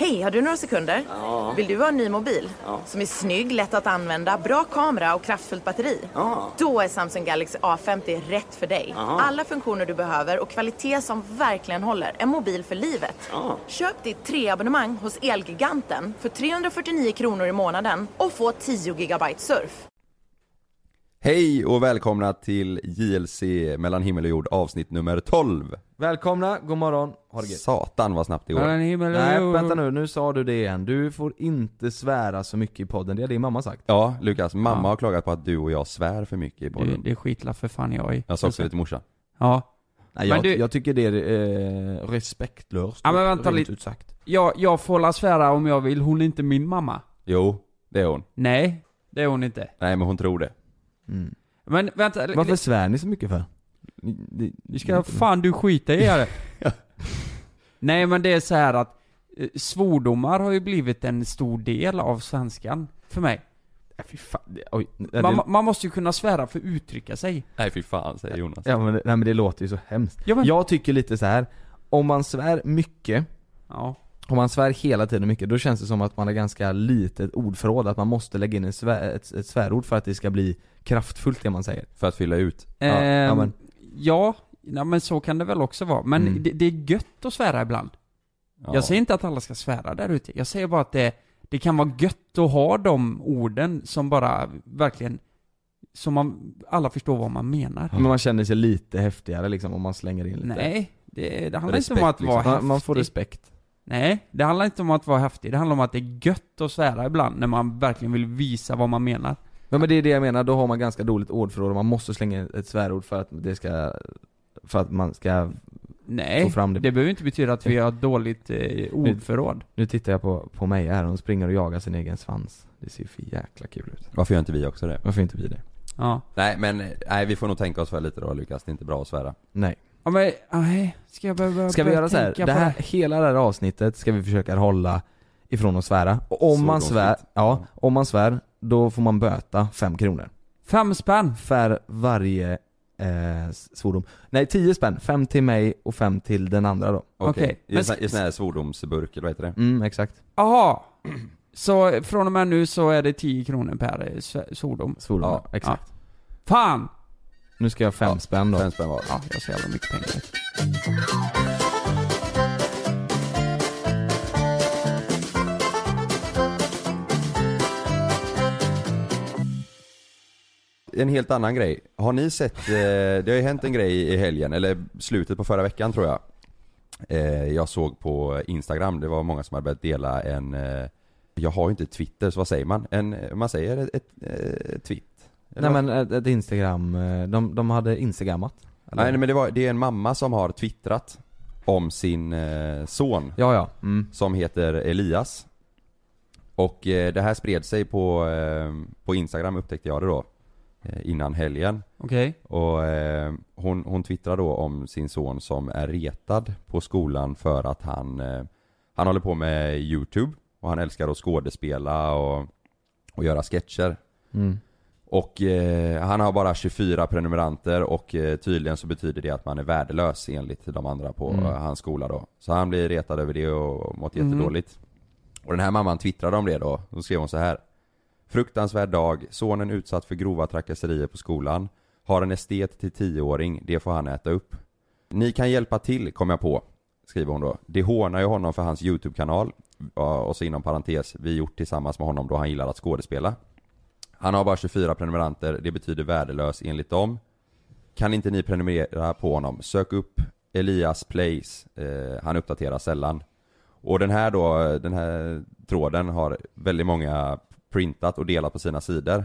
Hej, har du några sekunder? Vill du ha en ny mobil? Som är snygg, lätt att använda, bra kamera och kraftfullt batteri? Då är Samsung Galaxy A50 rätt för dig. Alla funktioner du behöver och kvalitet som verkligen håller. En mobil för livet. Köp ditt treabonnemang hos Elgiganten för 349 kronor i månaden och få 10 gigabyte surf. Hej och välkomna till JLC mellan himmel och jord avsnitt nummer 12 Välkomna, god morgon, ha det gött. Satan vad snabbt det går Nej, vänta nu, nu sa du det igen. Du får inte svära så mycket i podden, det har din mamma sagt. Ja Lukas, mamma Ja. har klagat på att du och jag svär för mycket i Det, podden det skitlar för fan jag i. Jag sa också det till morsan Ja. Nej, Men jag, du- jag tycker det är eh, respektlöst. Ja, men vänta rent lite. ut sagt. Jag, jag får la svära om jag vill, hon är inte min mamma. Jo, det är hon Nej, det är hon inte. Nej men hon tror det Mm. Men vänta, Varför svär ni så mycket för? Ni, ni, det ska fan du skita i det. Nej men det är så här att eh, svordomar har ju blivit en stor del av svenskan, för mig. Nej, fy fan. Det, oj, nej, Man, det, man måste ju kunna svära för att uttrycka sig. Nej fy fan säger Jonas ja, men, det- nej men det låter ju så hemskt. Ja, men, Jag tycker lite så här. om man svär mycket, ja. Om man svär hela tiden mycket, då känns det som att man har ganska litet ordförråd, att man måste lägga in svär, ett, ett svärord för att det ska bli kraftfullt det man säger. För att fylla ut Ja, ja, Ehm, men- ja, ja, men så kan det väl också vara. Men Mm. det, det är gött att svära ibland. ja. Jag säger inte att alla ska svära där ute. Jag säger bara att det, det kan vara gött att ha de orden som bara verkligen, som man, alla förstår vad man menar. Men man känner sig lite häftigare liksom om man slänger in lite Nej, det, det handlar Respekt, inte om att vara liksom. häftig. man får respekt. Nej, det handlar inte om att vara häftig. Det handlar om att det är gött att svära ibland när man verkligen vill visa vad man menar. Ja men det är det jag menar, då har man ganska dåligt ordförråd och man måste slänga ett svärord för att det ska För att man ska Nej, få fram det. det behöver inte betyda att vi har dåligt eh, ordförråd. Nu tittar jag på, på mig här, hon springer och jagar sin egen svans Det ser ju för jäkla kul ut Varför gör inte vi också det? Varför inte vi det? Ja. Nej men, nej vi får nog tänka oss för lite då Lukas, det är inte bra att svära Nej Ja men, nej, ska jag behöva Ska vi börja göra så här? tänka Det på här, hela det här avsnittet ska vi försöka hålla ifrån att svära. Och om man svär, ja, om man svär, då får man böta fem kronor. Fem spänn? För varje eh, svordom. Nej, tio spänn, fem till mig och fem till den andra då. Okej, Okej, i, men en sån- i en sån här svordomsburk eller vad heter det? Mm, exakt. Jaha. Så från och med nu så är det 10 kronor per eh, s- svordom? Svordom, Ja, ja, exakt. Fan! Nu ska jag ha fem Ja, spänn då Fem spänn var Ja, jag har så jävla mycket pengar. En helt annan grej. Har ni sett, eh, det har ju hänt en grej i helgen, eller slutet på förra veckan tror jag. Eh, jag såg på Instagram, det var många som hade börjat dela en, eh, jag har ju inte Twitter, så vad säger man? En, man säger ett, ett, ett tweet? Nej men ett, ett instagram, eh, de, de hade instagrammat eller? Nej men det, var, det är en mamma som har twittrat om sin eh, son Ja ja, mm. som heter Elias. Och eh, det här spred sig på, eh, på Instagram upptäckte jag det då. Eh, innan helgen. Okej. Och eh, hon, hon twittrar då om sin son som är retad på skolan för att han, eh, han håller på med YouTube och han älskar att skådespela och, och göra sketcher. Mm. Och eh, han har bara 24 prenumeranter och eh, tydligen så betyder det att man är värdelös enligt de andra på Mm. eh, hans skola då. Så han blir retad över det och mått Mhm. jättedåligt. Och den här mamman twittrade om det då, då skrev hon så här. Fruktansvärd dag, sonen utsatt för grova trakasserier på skolan. Har en estet till 10-åring, det får han äta upp. Ni kan hjälpa till, kom jag på, skriver hon då. Det hånar ju honom för hans YouTube-kanal. och så inom parentes, vi gjort tillsammans med honom då han gillar att skådespela. Han har bara 24 prenumeranter, det betyder värdelös enligt dem. Kan inte ni prenumerera på honom? Sök upp Elias Plays, eh, han uppdaterar sällan. Och den här då, den här tråden har väldigt många printat och delat på sina sidor.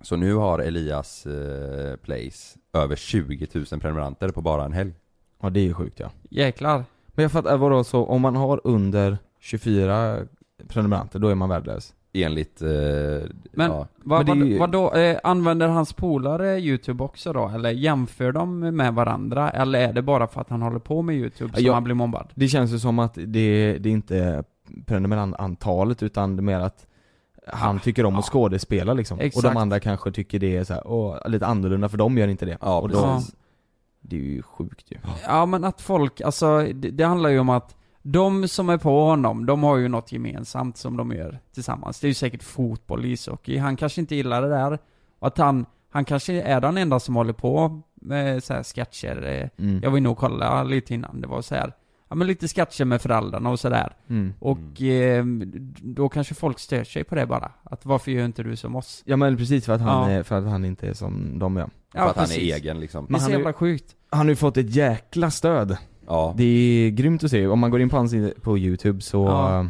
Så nu har Elias eh, Plays över 20 000 prenumeranter på bara en helg. Ja det är ju sjukt ja. Jäklar. Men jag fattar, vadå så om man har under 24 prenumeranter, då är man värdelös? Enligt, eh, Men, ja. vad, Men ju- vad, vadå, eh, använder hans polare youtube också då? Eller jämför de med varandra? Eller är det bara för att han håller på med youtube som Jag- han blir mobbad? Det känns ju som att det, det är inte prenumerantantalet utan det är mer att han tycker om att skådespela liksom. Och Exakt. de andra kanske tycker det är så här, åh, lite annorlunda för de gör inte det. Ja, och då, precis. Det är ju sjukt ju. Ja men att folk, alltså det, det handlar ju om att de som är på honom, de har ju något gemensamt som de gör tillsammans. Det är ju säkert fotboll, ishockey. Han kanske inte gillar det där. Och att han, han kanske är den enda som håller på med så här sketcher. eh. Mm. Jag var inne och kollade lite innan, det var så här. Ja men lite sketcher med föräldrarna och sådär. Mm. Och eh, då kanske folk stör sig på det bara. Att varför gör inte du som oss? Ja men precis för att han, Ja. är, för att han inte är som de är. Ja, för att han precis. är egen liksom. Det är så han jävla sjukt. Han har ju fått ett jäkla stöd. Ja. Det är grymt att se. Om man går in på hans på youtube så, Ja.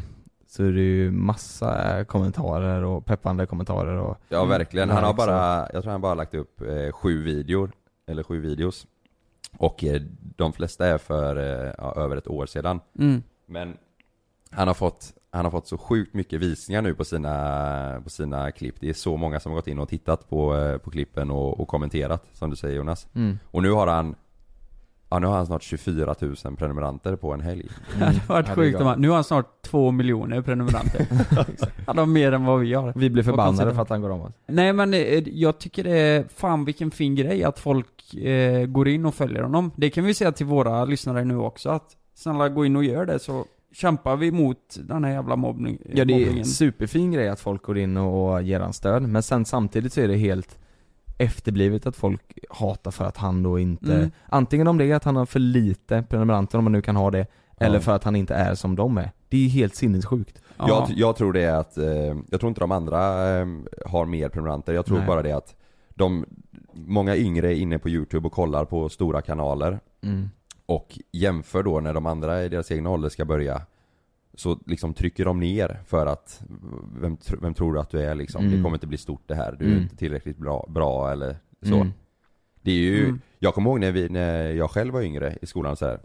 så är det ju massa kommentarer och peppande kommentarer och Ja verkligen, han har bara, jag tror han bara lagt upp eh, sju videor, eller sju videos Och eh, de flesta är för eh, ja, över ett år sedan Mm. Men han har fått, han har fått så sjukt mycket visningar nu på sina, på sina klipp Det är så många som har gått in och tittat på, eh, på klippen och, och kommenterat, som du säger Jonas Mm. Och nu har han Ja nu har han snart 24 000 prenumeranter på en helg Det hade varit Ja, sjukt om han, nu har han snart två miljoner prenumeranter. Han har mer än vad vi har. Vi blir förbannade för att han går om oss. Nej men eh, jag tycker det är, fan vilken fin grej att folk eh, går in och följer honom. Det kan vi säga till våra lyssnare nu också att snälla gå in och gör det så kämpar vi mot den här jävla mobbning, Ja det är mobbningen. en superfin grej att folk går in och och ger han stöd, men sen samtidigt så är det helt efterblivet att folk hatar för att han då inte, Mm. antingen om det är att han har för lite prenumeranter om man nu kan ha det, eller Ja. för att han inte är som de är. Det är ju helt sinnessjukt. Ja. jag, jag tror det är att, eh, jag tror inte de andra eh, har mer prenumeranter, jag tror Nej. bara det att de, många yngre är inne på youtube och kollar på stora kanaler Mm. och jämför då när de andra i deras egna ålder ska börja Så liksom trycker de ner för att, vem, vem tror du att du är liksom? Mm. Det kommer inte bli stort det här, du är Mm. inte tillräckligt bra, bra eller så Mm. Det är ju, Mm. jag kommer ihåg när, vi, när jag själv var yngre i skolan så här.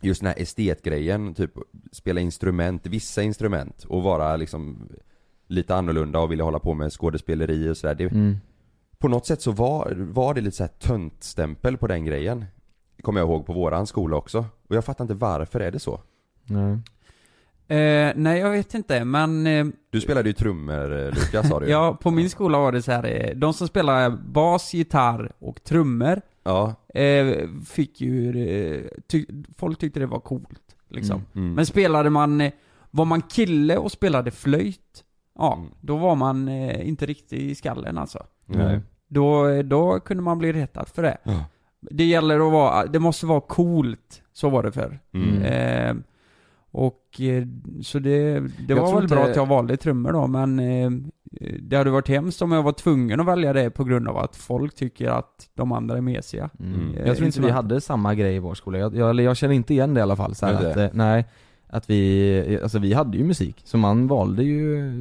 Just den här estetgrejen, typ spela instrument, vissa instrument och vara liksom lite annorlunda och vilja hålla på med skådespeleri och sådär. Det, Mm. På något sätt så var, var det lite så här töntstämpel på den grejen. Kommer jag ihåg på våran skola också. Och jag fattar inte varför är det så? Nej. Eh, nej jag vet inte men eh, Du spelade ju trummor eh, Lukas sa du. Ja, på min skola var det så här, eh, de som spelar bas, gitarr och trummor Ja. eh, fick ju, ty- folk tyckte det var coolt liksom. Mm. Mm. Men spelade man, var man kille och spelade flöjt, ja, Mm. då var man inte riktigt i skallen alltså. Nej. Då, då kunde man bli retad för det. Ja. Det gäller att vara, det måste vara coolt, så var det förr. Eh, och eh, så det, det var väl bra inte- att jag valde trummor då, men eh, det hade varit hemskt om jag var tvungen att välja det på grund av att folk tycker att de andra är mesiga. Mm. Mm. Jag tror inte vi hade samma grej i vår skola. Jag, jag, jag känner inte igen det i alla fall. Så att, eh, nej, att vi, alltså vi hade ju musik, så man valde ju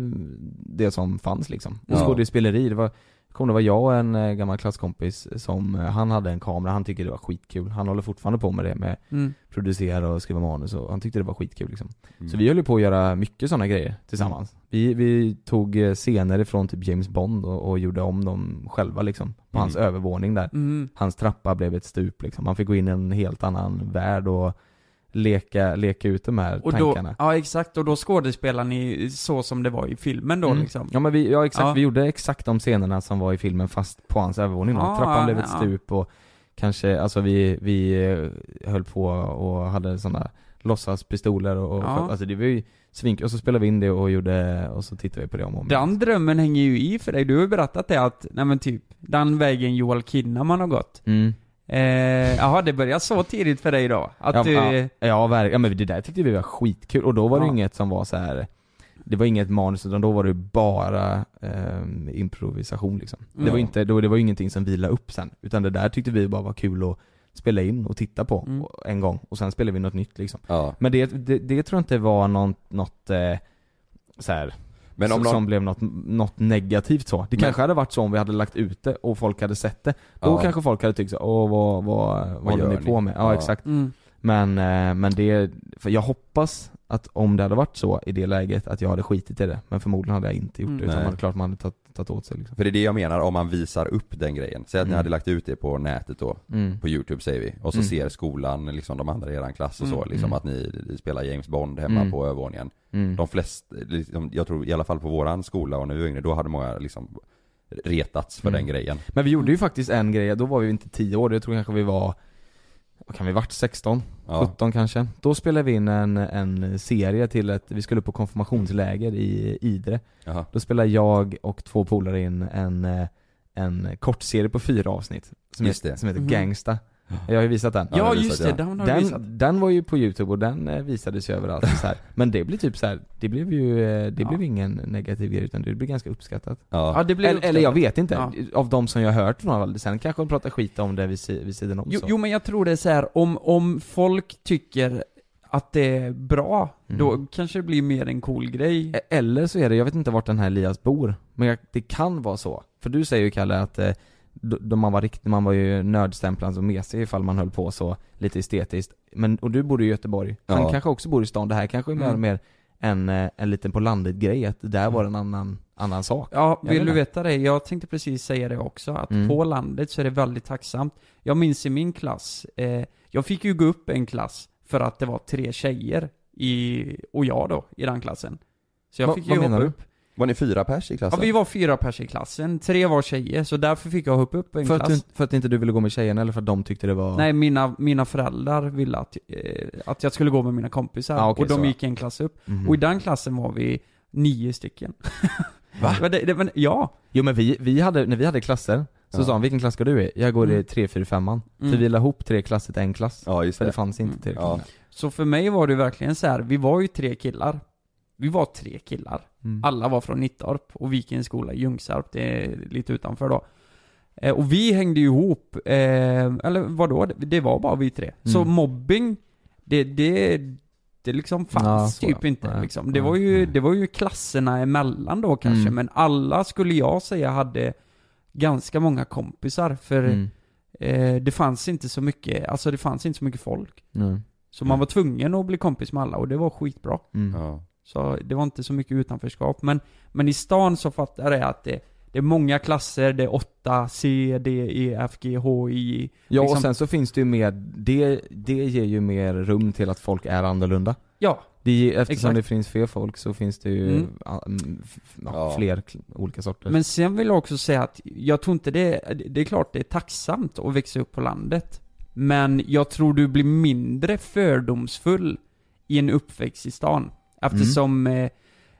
det som fanns liksom. Och Ja. skådespeleri, det var, kommer det var jag och en eh, gammal klasskompis som, eh, han hade en kamera, han tyckte det var skitkul. Han håller fortfarande på med det med Mm. producera och skriva manus och han tyckte det var skitkul liksom. Mm. Så vi höll på att göra mycket sådana grejer tillsammans. Vi, vi tog eh, scener ifrån typ James Bond och, och gjorde om dem själva liksom. På Mm. hans övervåning där. Mm. Hans trappa blev ett stup liksom. Man fick gå in i en helt annan värld och leka, leka ut de här Och då, tankarna. ja exakt, och då skådespelar ni så som det var i filmen då Mm. liksom. Ja men vi, ja exakt, Ja. vi gjorde exakt de scenerna som var i filmen fast på hans övervåning då. Ja, Trappan blev ett stup och kanske, alltså vi, vi eh, höll på och hade sådana låtsaspistoler och, och Ja. alltså det var ju svink och så spelade vi in det och gjorde, och så tittade vi på det om och om. Den drömmen hänger ju i för dig, du har ju berättat det att, nej men typ, den vägen Joel Kinnaman har gått. Mm. Eh, jaha, det börjar så tidigt för dig då? Att ja, du... ja, ja, verkligen. ja men det där tyckte vi var skitkul och då var det Ja. inget som var så här. Det var inget manus utan då var det bara ehm, improvisation liksom. Det Mm. var inte, då, det var ingenting som vilade upp sen. Utan det där tyckte vi bara var kul att spela in och titta på Mm. en gång och sen spelade vi något nytt liksom. Ja. Men det, det, det tror jag inte var något, något eh, så här, Men om som, någon, som blev något, något negativt så. Det Men- kanske hade varit så om vi hade lagt ut det och folk hade sett det. Då Ja. kanske folk hade tyckt så, åh vad, vad, vad, håller gör ni ni?" på med? Ja, Ja. exakt. Mm. Men, eh, men det, för jag hoppas att om det hade varit så i det läget att jag hade skitit i det. Men förmodligen hade jag inte gjort Mm. det utan Nej. man, klart man hade tagit, tagit åt sig liksom. för det är det jag menar, om man visar upp den grejen. Säg att ni Mm. hade lagt ut det på nätet då, Mm. på youtube säger vi, och så Mm. ser skolan, liksom de andra i eran klass och så, Mm. liksom Mm. att ni, ni spelar James Bond hemma Mm. på övervåningen. Mm. De flesta, liksom, jag tror i alla fall på våran skola och när vi var yngre, då hade många liksom retats för Mm. den grejen. Men vi gjorde ju faktiskt en grej, då var vi inte 10 år, jag tror kanske vi var vad kan vi varit? 16? Ja. 17 kanske? Då spelade vi in en, en serie till ett, vi skulle på konfirmationsläger i Idre Jaha. Då spelade jag och två polare in en, eh, en kortserie på fyra avsnitt Som, Just heter, det. som heter Mhm. Gangsta Jag har ju visat den Ja, har just visat, det, ja. den har du visat. den, den var ju på youtube och den eh, visades ju överallt så här. Men det blev typ så här, det blev ju, eh, det Ja. blev ingen negativ grej utan det blev ganska uppskattat Ja. Ja, det blev eller, eller jag uppskattat. vet inte, Ja. av de som jag har hört från alla, sen kanske de pratar skit om det vid, vid sidan om Jo, så. jo men jag tror det är så här, om, om folk tycker att det är bra, Mm. då kanske det blir mer en cool grej. E- Eller så är det, jag vet inte vart den här Elias bor, men jag, det kan vara så. För du säger ju Kalle att eh, då, då man var riktigt, man var ju nördstämplad och mesig ifall man höll på så lite estetiskt. Men, och du bor i Göteborg. Han Ja. kanske också bor i stan. Det här kanske är mer Mm. mer en, eh, en liten på landet grej, att det där var en annan, annan sak. Ja, vill du veta det? Jag tänkte precis säga det också, att Mm. på landet så är det väldigt tacksamt. Jag minns i min klass, eh, jag fick ju gå upp en klass för att det var tre tjejer i, och jag då, i den klassen. Så jag Va- fick ju hoppa du? upp. Var ni fyra pers i Ja, klassen? vi var fyra pers i klassen, tre var tjejer, så därför fick jag hoppa upp en För att, klass. du, för att inte du ville gå med tjejerna eller för att de tyckte det var... Nej, mina, mina föräldrar ville att, eh, att jag skulle gå med mina kompisar, Ah, okej, och de så, ja. gick en klass upp. Mhm. Och i den klassen var vi nio stycken. Va? Men det, det, men, ja. Jo men vi, vi hade, när vi hade klasser, så Ja. sa han vilken klass ska du i? Jag går i Mm. 3, 4, 5 Mm. För vi la ihop tre klasser till en klass. Ja just För det det. fanns inte Mm. tillräckligt Ja. Så för mig var det verkligen så här. vi var ju tre killar. Vi var tre killar. Mm. Alla var från Nittorp och vi gick i en skola i Ljungsarp, det är lite utanför då. Eh, och vi hängde ju ihop, eh, eller vadå, det, det var bara vi tre. Så Mm. mobbing, det, det, det liksom fanns Ja, så typ ja. inte Nej. liksom. Det Nej. var, ju, det var ju klasserna emellan då kanske, Mm. men alla skulle jag säga hade ganska många kompisar, för Mm. eh, det fanns inte så mycket, alltså det fanns inte så mycket folk. Mm. Så man var tvungen att bli kompis med alla och det var skitbra. Mm. Ja. Så det var inte så mycket utanförskap. Men, men i stan så fattar jag att det, det är många klasser, det är 8, C, D, E, F, G, H, I. Ja Liksom- och sen så finns det ju mer, det, det ger ju mer rum till att folk är annorlunda. Ja, Det, ger- eftersom Exakt. det finns fler folk så finns det ju Mm. ja, fler olika sorter. men sen vill jag också säga att jag tror inte det, det är klart det är tacksamt att växa upp på landet. Men jag tror du blir mindre fördomsfull i en uppväxt i stan. Eftersom eh,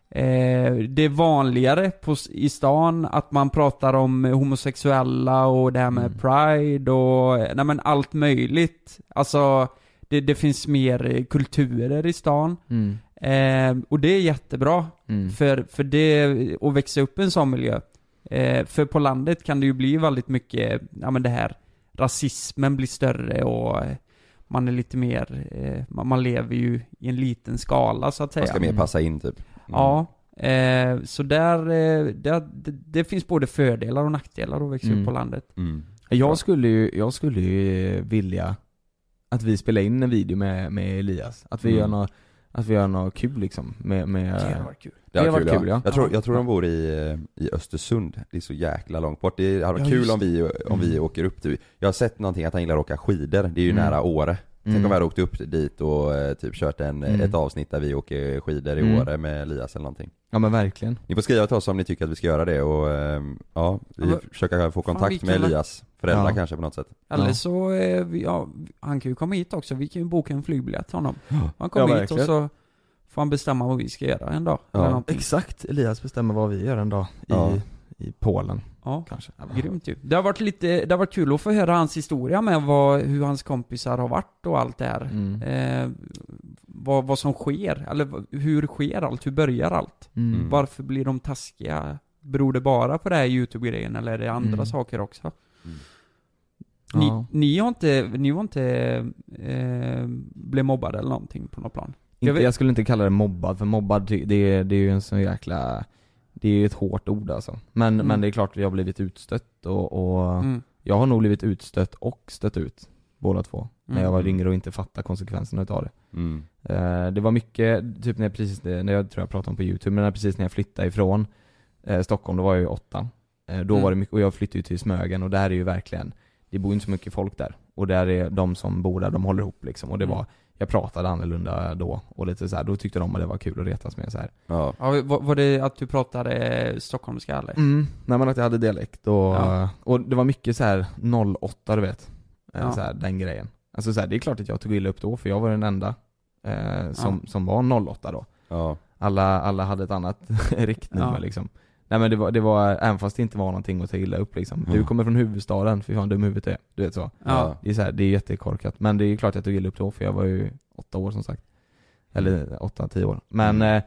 eh, det är vanligare på, i stan att man pratar om homosexuella och det här med Mm. pride och, nej men allt möjligt. Alltså, det, det finns mer eh, kulturer i stan. mm. Eh, och det är jättebra. Mm. För, för det, att växa upp i en sån miljö. Eh, för på landet kan det ju bli väldigt mycket, ja men det här, rasismen blir större och eh, man är lite mer, eh, man, man lever ju i en liten skala så att säga. Man ska mer passa in typ. Mm. Ja. Eh, så där, eh, där det, det finns både fördelar och nackdelar att växa Mm. upp på landet. Mm. Jag skulle ju, jag skulle ju vilja att vi spelar in en video med, med Elias. Att vi Mm. gör något, att vi gör något kul liksom med, med kul. Det hade varit kul, kul, ja. ja. Jag tror, Ja. jag tror de bor i, i Östersund, det är så jäkla långt bort. Det hade varit Ja, kul om vi, om vi Mm. åker upp till, jag har sett någonting att han gillar att åka skidor, det är ju Mm. nära Åre. Tänk Mm. om vi hade åkt upp dit och eh, typ kört en, Mm. ett avsnitt där vi åker skidor i Mm. Åre med Elias eller någonting. Ja men verkligen. Ni får skriva till oss om ni tycker att vi ska göra det och ehm, ja, vi Ja, försöker få kontakt med Elias föräldrar Ja. kanske på något sätt. Eller Ja. så, eh, ja, han kan ju komma hit också, vi kan ju boka en flygbiljett till honom. Han Ja, kommer hit och så får han bestämma vad vi ska göra en dag. Ja. Eller någonting. Exakt, Elias bestämmer vad vi gör en dag i, Ja. i Polen Ja, kanske. grymt ju. Det har varit lite, det har varit kul att få höra hans historia med vad, hur hans kompisar har varit och allt det här. Mm. Eh, vad, vad som sker, eller vad- hur sker allt, hur börjar allt? Mm. Varför blir de taskiga? Beror det bara på det här YouTube-grejen eller är det andra Mm. saker också? Ni, Ja. ni har inte, ni har inte eh, blivit mobbade eller någonting på något plan? Inte, vet- jag skulle inte kalla det mobbad, för mobbad det är, det är ju en sån jäkla Det är ju ett hårt ord alltså. Men, Mm. men det är klart att jag har blivit utstött och, och Mm. jag har nog blivit utstött och stött ut Båda två. När jag var Mm. yngre och inte fattade konsekvenserna utav det. Mm. Eh, det var mycket, typ när jag precis, när jag tror jag pratade om på youtube, men när precis när jag flyttade ifrån eh, Stockholm, då var jag ju åtta. Eh, då Mm. var det mycket, och jag flyttade ju till Smögen och där är ju verkligen, det bor inte så mycket folk där. Och där är de som bor där, de håller ihop liksom. Och det Mm. var, jag pratade annorlunda då, och lite så här, då tyckte de att det var kul att retas med så här. Ja. Ja, var, var det att du pratade stockholmska eller? Mm, nej men att jag hade dialekt och, Ja. och det var mycket så här 08 du vet. Eh, Ja. Så här, den grejen. Alltså så här, det är klart att jag tog illa upp då, för jag var den enda eh, som, som var 08 då. Ja. Alla, alla hade ett annat riktnummer Ja. liksom. Nej men det var, det var, även fast det inte var någonting att ta illa upp liksom. Du Mm. kommer från huvudstaden, fy fan dum huvudet är. Du vet så. Ja. Det är så här, det är jättekorkat. Men det är klart att jag tog illa upp då, för jag var ju åtta år som sagt. Eller åtta, tio år. Men, Mm. eh,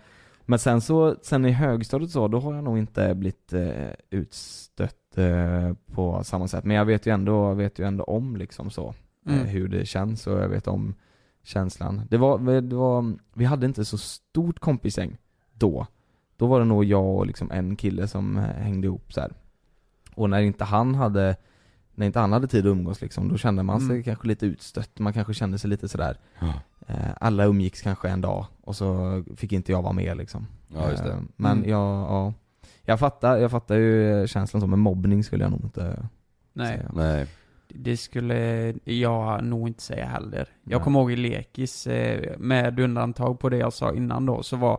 men sen så, sen i högstadiet så, då har jag nog inte blivit eh, utstött eh, på samma sätt. Men jag vet ju ändå, vet ju ändå om liksom så, Mm. eh, hur det känns och jag vet om känslan. Det var, det var, vi hade inte så stort kompisgäng då. Då var det nog jag och liksom en kille som eh, hängde ihop så här. Och när inte han hade när inte han hade tid att umgås liksom, då kände man sig Mm. kanske lite utstött, man kanske kände sig lite sådär Ja. eh, Alla umgicks kanske en dag, och så fick inte jag vara med liksom Ja, just det. Eh, Men Mm. jag, ja Jag fattar, jag fattar ju känslan så, men mobbning skulle jag nog inte Nej. säga Nej. Det skulle jag nog inte säga heller. Jag Nej. kommer ihåg i lekis, med undantag på det jag sa innan då, så var eh,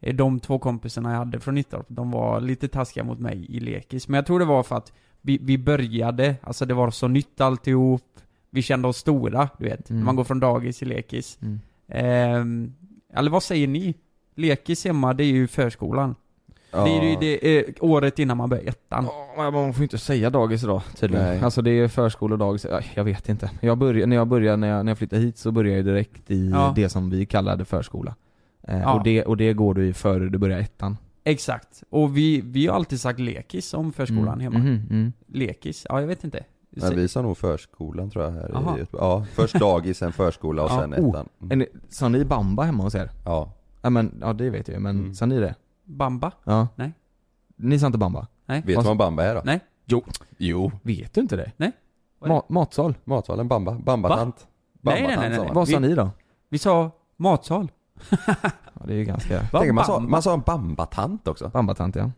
de två kompisarna jag hade från Nittorp, de var lite taskiga mot mig i lekis. Men jag tror det var för att vi, vi började, alltså det var så nytt alltihop, vi kände oss stora, du vet. Mm. Man går från dagis till lekis. mm. Ehm, eller vad säger ni? Lekis hemma, det är ju förskolan. Ja. Det är ju det är året innan man börjar ettan. Ja, man får inte säga dagis idag tydligen. Nej. Alltså det är förskola och dagis, ja, jag vet inte. Jag började, när jag började, när jag, när jag flyttade hit så började jag direkt i Ja. det som vi kallade förskola. Eh, Ja. och, det, och det går du i före du börjar ettan. Exakt. Och vi, vi har alltid sagt lekis om förskolan Mm. hemma. Mhm, mm. Lekis? Ja, jag vet inte. Nej, vi sa nog förskolan tror jag här Aha. i Göteborg. Ja, först dagis, sen förskola och Ja. sen Oh. ettan. Mm. Sa ni bamba hemma hos er? Ja. Ja men, ja det vet jag ju, men Mm. sa ni det? Bamba? Ja. Nej. Ni sa inte bamba? Nej. Vet du vad bamba är då? Nej. Jo. Jo. Vet du inte det? Nej. Ma- matsal? Matsalen, bamba. Bambatant. Nej, nej, nej, Bambatant nej, sa nej. man. Vad sa Vi- ni då? Vi sa matsal. Ja, det är ju ganska... Va? Tänk, man, sa, man sa en bambatant också. Bambatant ja.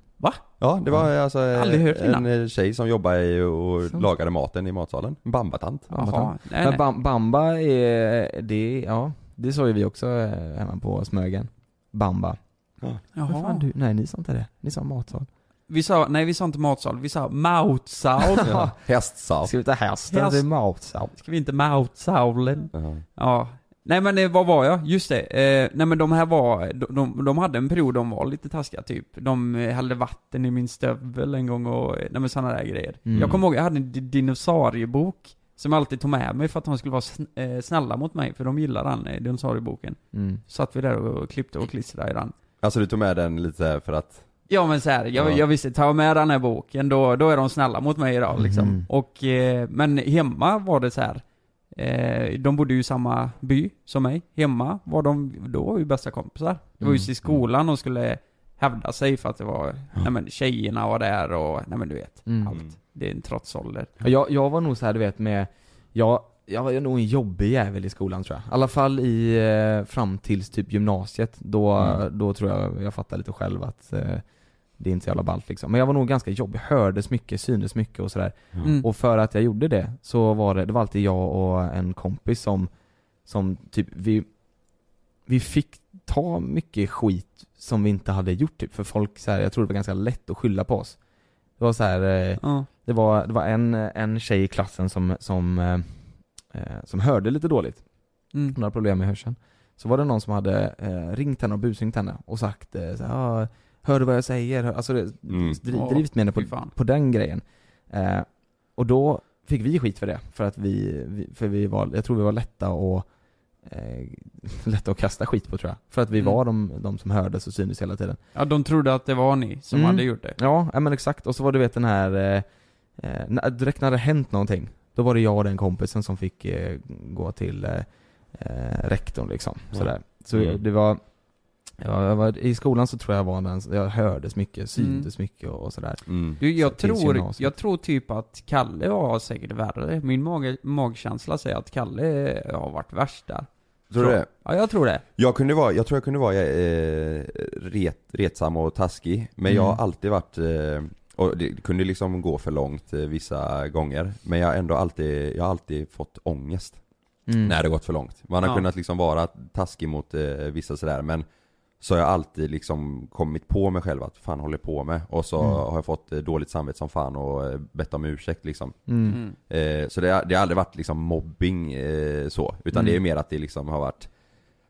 Ja, det var alltså hört en eh, tjej som jobbade i och Så. lagade maten i matsalen. En bambatant. Bambatant. Jaha. Nej, Men nej. bam, bamba är, det, ja, det sa ju vi också eh, hemma på Smögen. Bamba. Vad Jaha. fan, du, nej ni sa inte det. Ni sa matsal. Vi sa, nej vi sa inte matsal, vi sa mautsal. Ja. Hästsal. Ska vi ta hästen Häst. till matsal? Ska vi inte mautsalen? Ja. Ja. Nej men eh, vad var jag? Just det. Eh, nej men de här var, de, de, de hade en period de var lite taskiga typ. De eh, hällde vatten i min stövel en gång och, eh, nej men sådana där grejer. Mm. Jag kommer ihåg, jag hade en di- dinosauriebok. Som jag alltid tog med mig för att de skulle vara sn- eh, snälla mot mig, för de gillar den eh, dinosaurieboken. Mm. Satt vi där och klippte och klistrade i den. Alltså du tog med den lite för att Ja men så här, jag, Ja. jag visste, tar jag med den här boken då, då är de snälla mot mig idag liksom. Mhm. Och, eh, men hemma var det så här. Eh, de bodde ju i samma by som mig. Hemma var de, då var vi bästa kompisar. Det var just i Mm. skolan och skulle hävda sig för att det var, nej men tjejerna var där och, nej men du vet, Mm. allt. Det är en trotsålder. Ja, Jag, jag var nog så här, du vet med, jag, jag var nog en jobbig jävel i skolan tror jag. I alla fall i, eh, fram tills typ gymnasiet. Då, Mm. då tror jag jag fattade lite själv att eh, det är inte så jävla ballt liksom. Men jag var nog ganska jobbig, hördes mycket, syntes mycket och sådär. Mm. Och för att jag gjorde det så var det, det var alltid jag och en kompis som, som typ, vi, vi fick ta mycket skit som vi inte hade gjort typ. För folk så här, jag tror det var ganska lätt att skylla på oss. Det var så här, eh, Ja. det var, det var en, en tjej i klassen som, som, eh, eh, som hörde lite dåligt. Mm. Hon hade problem med hörseln. Så var det någon som hade eh, ringt henne och busringt henne och sagt eh, så här, "Ah, Hör du vad jag säger? Alltså det, Mm. dri, Åh, drivit med henne på, på den grejen. Eh, och då fick vi skit för det, för att vi, vi för vi var, jag tror vi var lätta och eh, lätta att kasta skit på tror jag. För att vi Mm. var de, de som hördes och syntes hela tiden. Ja, de trodde att det var ni som Mm. hade gjort det. Ja, men exakt. Och så var det du vet den här, eh, eh, när- direkt när det hänt någonting, då var det jag och den kompisen som fick eh, gå till eh, eh, rektorn liksom. Ja. Sådär. Så Mm. det var, ja, jag var, i skolan så tror jag var den, jag hördes mycket, syntes mycket och, och sådär. Mm. Du, jag, Så tror, jag tror typ att Kalle var säkert värre. Min mag, magkänsla säger att Kalle har varit värst där. Tror du det? Ja, jag tror det. Jag kunde vara, jag tror jag kunde vara eh, ret, retsam och taskig, men jag Mm. har alltid varit eh, och det kunde liksom gå för långt eh, vissa gånger, men jag har ändå alltid, jag har alltid fått ångest Mm. när det gått för långt. Man har Ja. kunnat liksom vara taskig mot eh, vissa sådär, men så har jag alltid liksom kommit på mig själv att fan håller jag på med? Och så Mm. har jag fått eh, dåligt samvete som fan och eh, bett om ursäkt liksom. Mm. Mm. Eh, så det har, det har aldrig varit liksom mobbing eh, så, utan Mm. det är mer att det liksom har varit,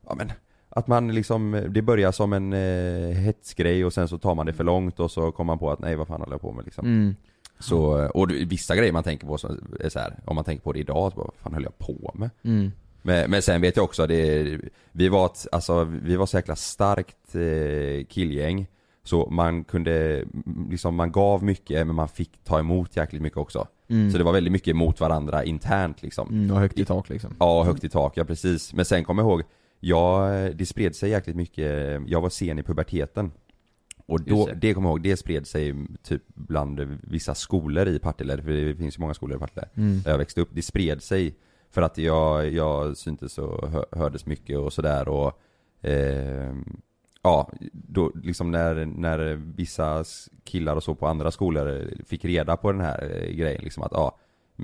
ja men att man liksom, det börjar som en eh, hetsgrej och sen så tar man det för långt och så kommer man på att nej vad fan håller jag på med liksom. Mm. Så, och det- vissa grejer man tänker på så är så här, om man tänker på det idag, så bara, vad fan höll jag på med? Mm. Men, men sen vet jag också, det, vi var ett, alltså vi var så jäkla starkt eh, killgäng Så man kunde, mm, liksom man gav mycket men man fick ta emot jäkligt mycket också Mm. Så det var väldigt mycket mot varandra internt liksom Mm, och högt i tak liksom. Ja, högt i tak, ja precis. Men sen kommer jag ihåg, jag, det spred sig jäkligt mycket, jag var sen i puberteten. Och då, det. det. kommer jag ihåg, det spred sig typ bland vissa skolor i Partille, för det finns ju många skolor i Partille, Mm. där jag växte upp. Det spred sig för att jag, jag syntes och hö, hördes mycket och sådär och eh, Ja, då liksom när, när vissa killar och så på andra skolor fick reda på den här eh, grejen liksom att ja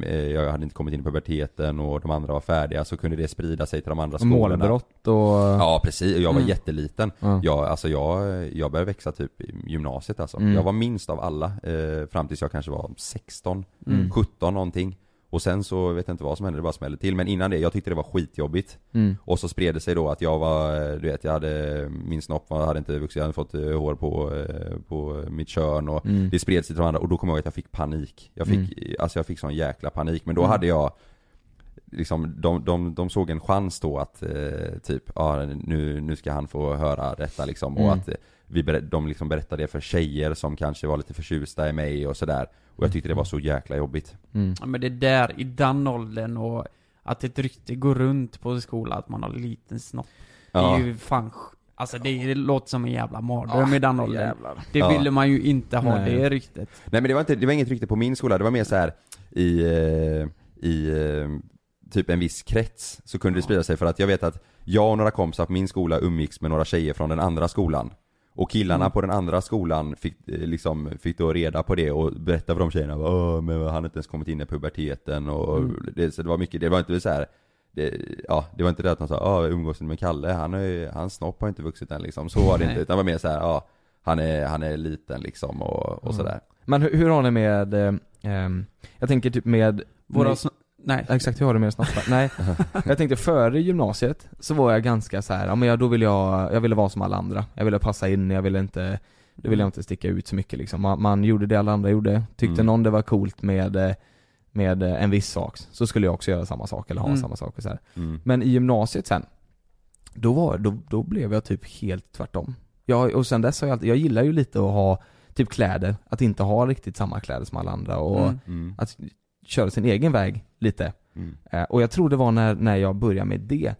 eh, jag hade inte kommit in i puberteten och de andra var färdiga så kunde det sprida sig till de andra skolorna Målbrott och... Ja precis, jag var Mm. jätteliten. Ja. Jag, alltså jag, jag började växa typ i gymnasiet alltså. Mm. Jag var minst av alla eh, fram tills jag kanske var 16, Mm. 17 någonting. Och sen så vet jag inte vad som hände, det bara smällde till. Men innan det, jag tyckte det var skitjobbigt. Mm. Och så spred det sig då att jag var, eh, du vet jag hade, min snopp hade inte vuxit, jag hade fått eh, hår på, eh, på mitt kön och Mm. det spred sig till de andra och då kom jag ihåg att jag fick panik. Jag fick, alltså jag fick sån jäkla panik. Men då Mm. hade jag Liksom, de, de, de såg en chans då att eh, typ, ja nu, nu ska han få höra detta liksom Mm. och att eh, vi de liksom berättade det för tjejer som kanske var lite förtjusta i mig och sådär Och jag tyckte det var så jäkla jobbigt Mm. Ja, men det där, i den åldern och att ett rykte går runt på skolan att man har liten snopp. Det Ja. är ju fan, alltså det, det låter som en jävla mardröm i den åldern. jävlar. Det Ja. ville man ju inte ha, Nej. det ryktet. Nej men det var inte, det var inget rykte på min skola, det var mer så här i, eh, i eh, typ en viss krets så kunde det sprida sig för att jag vet att jag och några kompisar på min skola umgicks med några tjejer från den andra skolan och killarna Mm. på den andra skolan fick eh, liksom, fick då reda på det och berätta för de tjejerna Åh, men han har inte ens kommit in i puberteten och Mm. det, så det var mycket, det var inte så här det, ja, det var inte det att de sa ja umgås med Kalle, han är, hans snopp har inte vuxit än liksom, så var det inte, utan det var mer så här, ja han är, han är liten liksom och, och Mm. sådär Men hur, hur har ni med, eh, ehm, jag tänker typ med Våra Nej. Exakt, hur har du med snoppar? Nej, jag tänkte före gymnasiet så var jag ganska så här, ja men jag, då ville jag, jag ville vara som alla andra. Jag ville passa in, jag ville inte, då ville jag inte sticka ut så mycket liksom. Man, man gjorde det alla andra gjorde. Tyckte Mm. någon det var coolt med, med en viss sak, så skulle jag också göra samma sak eller ha Mm. samma sak och så mm. Men i gymnasiet sen, då var, då, då blev jag typ helt tvärtom. Jag, och sen dess har jag alltid, jag gillar ju lite att ha typ kläder, att inte ha riktigt samma kläder som alla andra och Mm. Mm. att köra sin egen väg lite. Mm. Eh, och jag tror det var när, när jag började med det,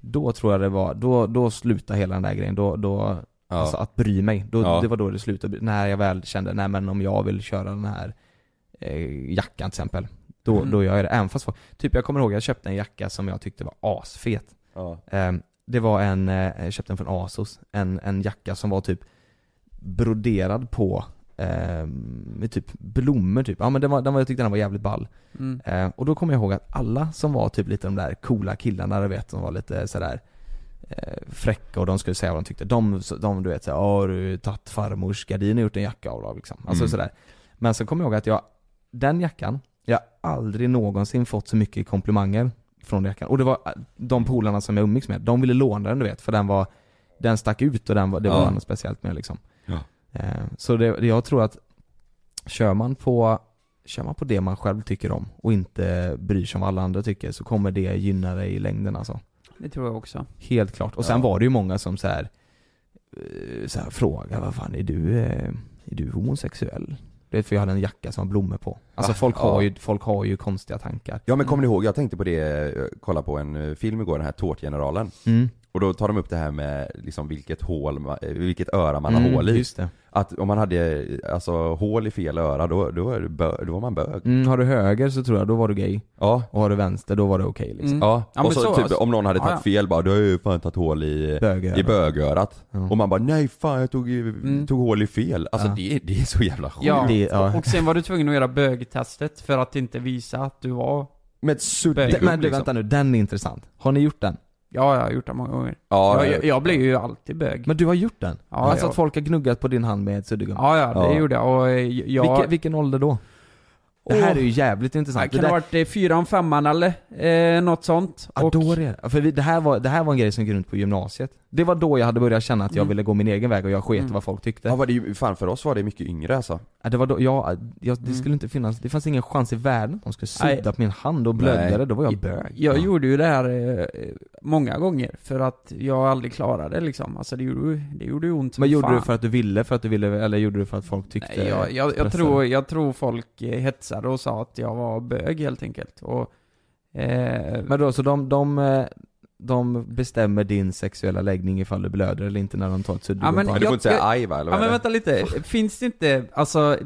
då tror jag det var, då, då slutade hela den där grejen, då, då Ja. alltså att bry mig, då, Ja. det var då det slutade, när jag väl kände, nej men om jag vill köra den här eh, jackan till exempel, då, Mm. då gör jag det, även fast, typ jag kommer ihåg, jag köpte en jacka som jag tyckte var asfet ja. eh, Det var en, eh, jag köpte den från Asos, en, en jacka som var typ broderad på eh, med typ blommor typ, ja men den var, den var, jag tyckte den var jävligt ball Mm. Eh, och då kommer jag ihåg att alla som var typ lite de där coola killarna, du vet, som var lite sådär eh, fräcka och de skulle säga vad de tyckte. De, de du vet såhär, har du tagit farmors gardin och gjort en jacka av liksom. Alltså Mm. sådär. Men sen kommer jag ihåg att jag, den jackan, jag har aldrig någonsin fått så mycket komplimanger från jackan. Och det var eh, de polarna som jag umgicks med, de ville låna den du vet, för den var, den stack ut och den var, det var Ja. något speciellt med liksom. Eh, Så det, det- jag tror att kör man på Kör man på det man själv tycker om och inte bryr sig om vad alla andra tycker så kommer det gynna dig i längden alltså. Det tror jag också. Helt klart. Och sen Ja. var det ju många som så här, eh, så här frågade, vad fan är du, eh, är du homosexuell? Du vet för jag hade en jacka som har blommor på. Alltså Va? folk har, ju, folk har ju konstiga tankar. Ja men kommer ni ihåg, jag tänkte på det, kolla på en film igår, den här Tårtgeneralen. Mm. Och då tar de upp det här med liksom vilket hål, vilket öra man Mm, har hål i. Just det. Att om man hade alltså hål i fel öra, då, då, är det bö, då var man bög. Mm, har du höger så tror jag, då var du gay. Ja. Och har du vänster, då var det okej liksom. Mm. Ja, Ja, och men så, så, typ alltså. om någon hade tagit ja. fel bara, du har ju fan tagit hål i, Bögöra. i bögörat. Ja. Och man bara, nej fan jag tog, Mm. tog hål i fel. Alltså Ja. det, det är så jävla sjukt. Ja, Det- ja. och sen var du tvungen att göra bögtestet för att inte visa att du var Med ett suddigt Bög. Men du, liksom. vänta nu, den är intressant. Har ni gjort den? Ja, jag har gjort det många gånger. Ja, jag, jag, jag blir ju alltid bög. Men du har gjort den? Ja, alltså jag- att folk har gnuggat på din hand med ett suddgum? Ja, ja, det Ja. gjorde jag. Och eh, jag... Vilken, vilken ålder då? Det här är ju jävligt Det intressant. kan det ha där, varit eh, fyran, femman eller eh, något sånt. ja, och, då är det. För det, här var, det här var en grej som gick runt på gymnasiet. Det var då jag hade börjat känna att jag Mm. ville gå min egen väg och jag sket Mm. vad folk tyckte. Ja, var det, ju- fan för oss var det mycket yngre alltså. Ja, det var då, jag, jag, det Mm. skulle inte finnas, det fanns ingen chans i världen att de skulle Nej. sudda på min hand och blödde Nej. det, då var jag bög. Jag Ja. gjorde ju det här eh, många gånger för att jag aldrig klarade det liksom. Alltså det gjorde, ju- det gjorde ju ont som Men gjorde fan. du för att du ville, för att du ville, eller gjorde du för att folk tyckte Nej, jag, jag, jag, tror, jag tror folk eh, hetsade och sa att jag var bög helt enkelt. Och, eh, Men då, så de, de, eh, de bestämmer din sexuella läggning ifall du blöder eller inte när de tar ett suddgum Ja, men du får inte säga jag- aj va? Eller Ja vad men vänta lite, finns det inte, alltså,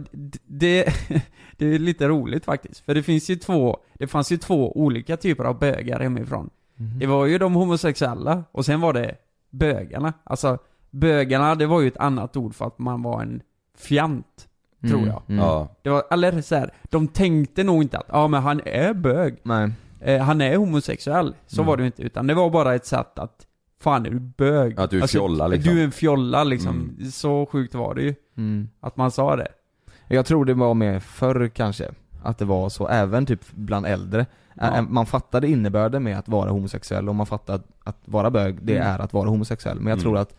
det, det är lite roligt faktiskt. För det finns ju två, det fanns ju två olika typer av bögar hemifrån. Mhm. Det var ju de homosexuella, och sen var det bögarna. Alltså, bögarna, det var ju ett annat ord för att man var en fjant, tror Mm, jag. mm. Ja. Det var, eller så här, de tänkte nog inte att, ja men han är bög. Nej. Eh, han är homosexuell. Så Mm. var det ju inte, utan det var bara ett sätt att, fan är du bög? Att du är en fjolla, liksom. Du är en fjolla liksom. Mm. Så sjukt var det ju. Mm. Att man sa det. Jag tror det var med förr kanske, att det var så, även typ bland äldre. Ja. Man fattade innebörden med att vara homosexuell och man fattade att, att vara bög, det Mm. är att vara homosexuell. Men jag Mm. tror att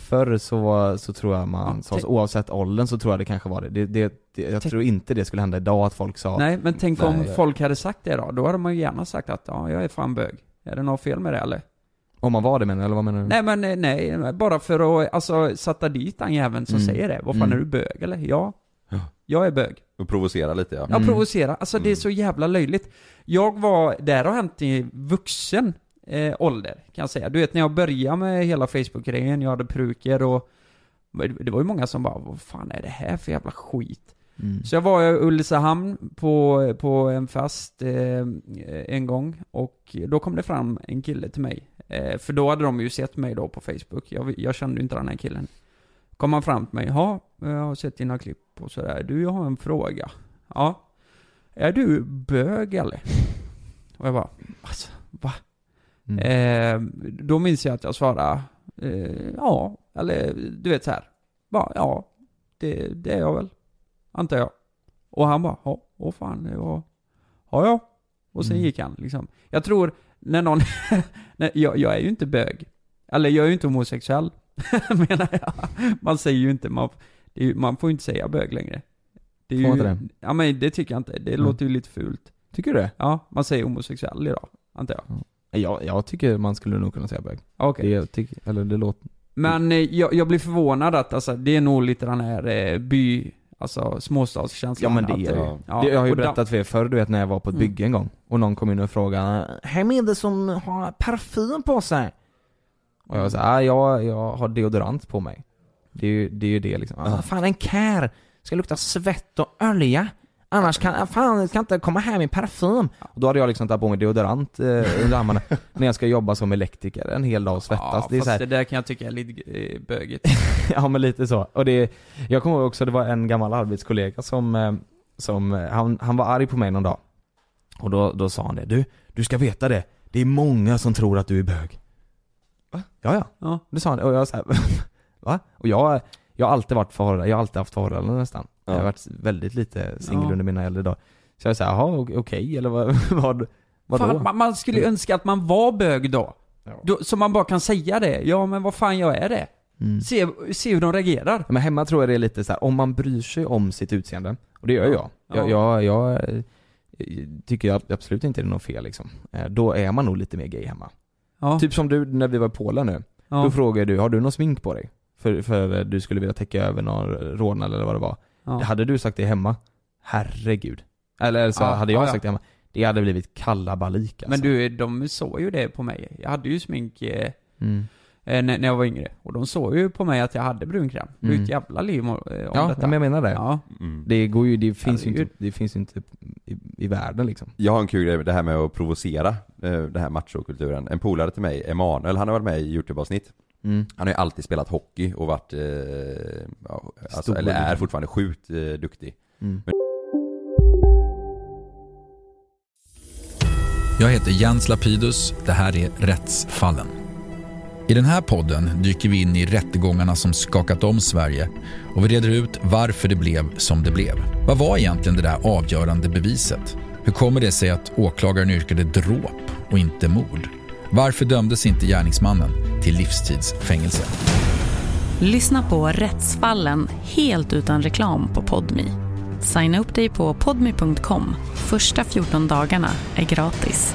Förr så, så tror jag man Ja, sa, så, oavsett åldern så tror jag det kanske var det. det, det, det jag Tänk- tror inte det skulle hända idag att folk sa Nej, men tänk om Nej. folk hade sagt det då. Då hade man ju gärna sagt att, ja, jag är fan bög. Är det något fel med det eller? Om man var det menar eller vad menar du? Nej men eh, nej, bara för att, alltså, sätta dit den jäveln som Mm. säger det. Vad fan Mm. är du bög eller? Ja. Ja. Jag är bög. Och provocera lite ja. Ja, Mm. provocera. Alltså det är Mm. så jävla löjligt. Jag var, det här har hänt i vuxen eh, ålder, kan jag säga. Du vet när jag började med hela Facebook-grejen, jag hade pruker och det var ju många som bara, vad fan är det här för jävla skit? Mm. Så jag var i Ulricehamn på, på en fest eh, en gång och då kom det fram en kille till mig. Eh, för då hade de ju sett mig då på Facebook. Jag, jag kände ju inte den här killen. Kom han fram till mig, ja, jag har sett dina klipp och sådär. Du, jag har en fråga. Ja. Är du bög eller? Och jag bara, alltså, va? Mm. Eh, då minns jag att jag svarade, eh, ja, eller du vet så här. Bara, ja, det, det är jag väl. Antar jag. Och han bara, ja, åh fan, det var, ja ja. Och sen Mm. gick han liksom. Jag tror, när någon, nej, jag, jag är ju inte bög. Eller jag är ju inte homosexuell, menar jag. Man säger ju inte, man, ju- man får ju inte säga bög längre. Det är Får ju, det? Ja men det tycker jag inte. Det Mm. låter ju lite fult. Tycker du det? Ja, man säger homosexuell idag, antar jag. Jag, jag tycker man skulle nog kunna säga bög. Okej. Det, tycker, eller det låter... Men eh, jag, jag blir förvånad att alltså, det är nog lite den här eh, by, alltså småstadskänslan. Ja men det är det ja. Ja, Det- Jag har ju och berättat för er förr, du vet när jag var på ett Mm. bygge en gång och någon kom in och frågade Vem är det som har parfym på sig? Och jag sa ah, jag, jag har deodorant på mig Det är ju det, är ju det liksom. Ah, fan en kär ska lukta svett och olja Annars kan, fan kan inte komma här med parfym Och då hade jag liksom tagit på mig deodorant eh, under armarna När jag ska jobba som elektriker en hel dag och svettas Ja, det är fast så här, det där kan jag tycka är lite eh, bögigt. Ja men lite så. Och det, jag kommer ihåg också, det var en gammal arbetskollega som, eh, som eh, han, han var arg på mig någon dag. Och då, då sa han det, du, du ska veta det, det är många som tror att du är bög. Va? Ja ja, Ja. det sa han. Och jag så här, va? Och jag, jag har alltid varit förhållande, jag har alltid haft förhållanden nästan. Jag har Ja. varit väldigt lite singel Ja. under mina äldre dagar. Så jag sa, jaha okej, eller vad, vad, vadå? Fan, man, man skulle ju önska att man var bög då. Ja. då. Så man bara kan säga det. Ja men vad fan jag är det. Mm. Se, se hur de reagerar. Men hemma tror jag det är lite så här, om man bryr sig om sitt utseende, och det gör jag. Ja. Jag, jag, jag eh, tycker jag absolut inte det är något fel liksom. Eh, Då är man nog lite mer gay hemma. Ja. Typ som du när vi var i Polen nu. ja. Då frågade du, har du någon smink på dig? För, för du skulle vilja täcka över någon rodnad eller vad det var. ja. Hade du sagt det hemma? Herregud. Eller så Ja, hade jag ja, ja. sagt det hemma. Det hade blivit kalabalik alltså. Men du, de såg ju det på mig. Jag hade ju smink eh, Mm. eh, när, jag var yngre. Och de såg ju på mig att jag hade brunkräm. Det var ju Mm. ett jävla liv om, eh, om Ja, detta. men jag menar det. Ja. Mm. Det går ju, det finns ju inte, det finns inte i, i världen liksom. Jag har en kul grej, det här med att provocera, den här machokulturen. En polare till mig, Emanuel, han har varit med i Youtube-avsnitt. Mm. Han har ju alltid spelat hockey och varit, eh, ja, alltså, eller är fortfarande sjukt eh, duktig. Mm. Jag heter Jens Lapidus. Det här är Rättsfallen. I den här podden dyker vi in i rättegångarna som skakat om Sverige och vi reder ut varför det blev som det blev. Vad var egentligen det där avgörande beviset? Hur kommer det sig att åklagaren yrkade dråp och inte mord? Varför dömdes inte gärningsmannen till livstidsfängelse? Lyssna på Rättsfallen helt utan reklam på Podmi. Signa upp dig på podmi.com. Första 14 dagarna är gratis.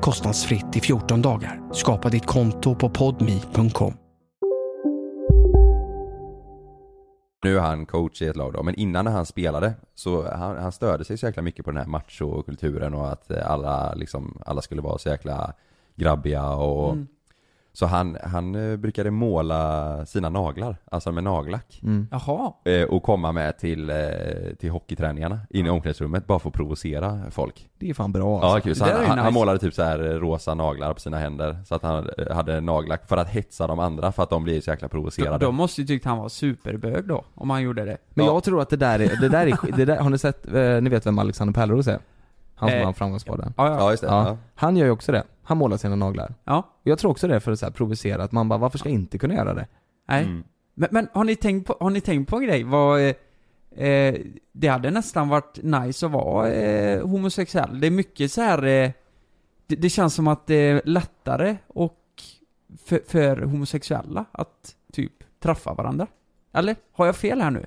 kostnadsfritt i 14 dagar. Skapa ditt konto på podmi.com. Nu är han coach i ett lag då, men innan när han spelade så han, han störde sig så jäkla mycket på den här machokulturen och att alla liksom, alla skulle vara så jäkla grabbiga och Mm. Så han, han eh, brukade måla sina naglar, alltså med nagellack Mm. Jaha. eh, Och komma med till, eh, till hockeyträningarna inne i omklädningsrummet bara för att provocera folk Det är fan bra Ja alltså. kul, så Det han, är han, han nice. målade typ så här rosa naglar på sina händer Så att han hade nagellack för att hetsa de andra för att de blir så jäkla De, provocerade de måste ju tyckt han var superbög då, om han gjorde det. Men Ja. jag tror att det där är, det där är, det där, har ni sett, ni vet vem Alexander Pärleros är? Han som Eh, vann Framgångspodden. Ja, ja. Ja just det, Ja. ja. Han gör ju också det. Han målar sina naglar. ja. Och jag tror också det är för att så här provocera, att man bara, varför ska jag inte kunna göra det? Nej. Mm. Men, men har, ni tänkt på, har ni tänkt på en grej? Vad, eh, eh, det hade nästan varit nice att vara eh, homosexuell. Det är mycket så här. Eh, det, det känns som att det är lättare och för, för homosexuella att typ träffa varandra. Eller? Har jag fel här nu?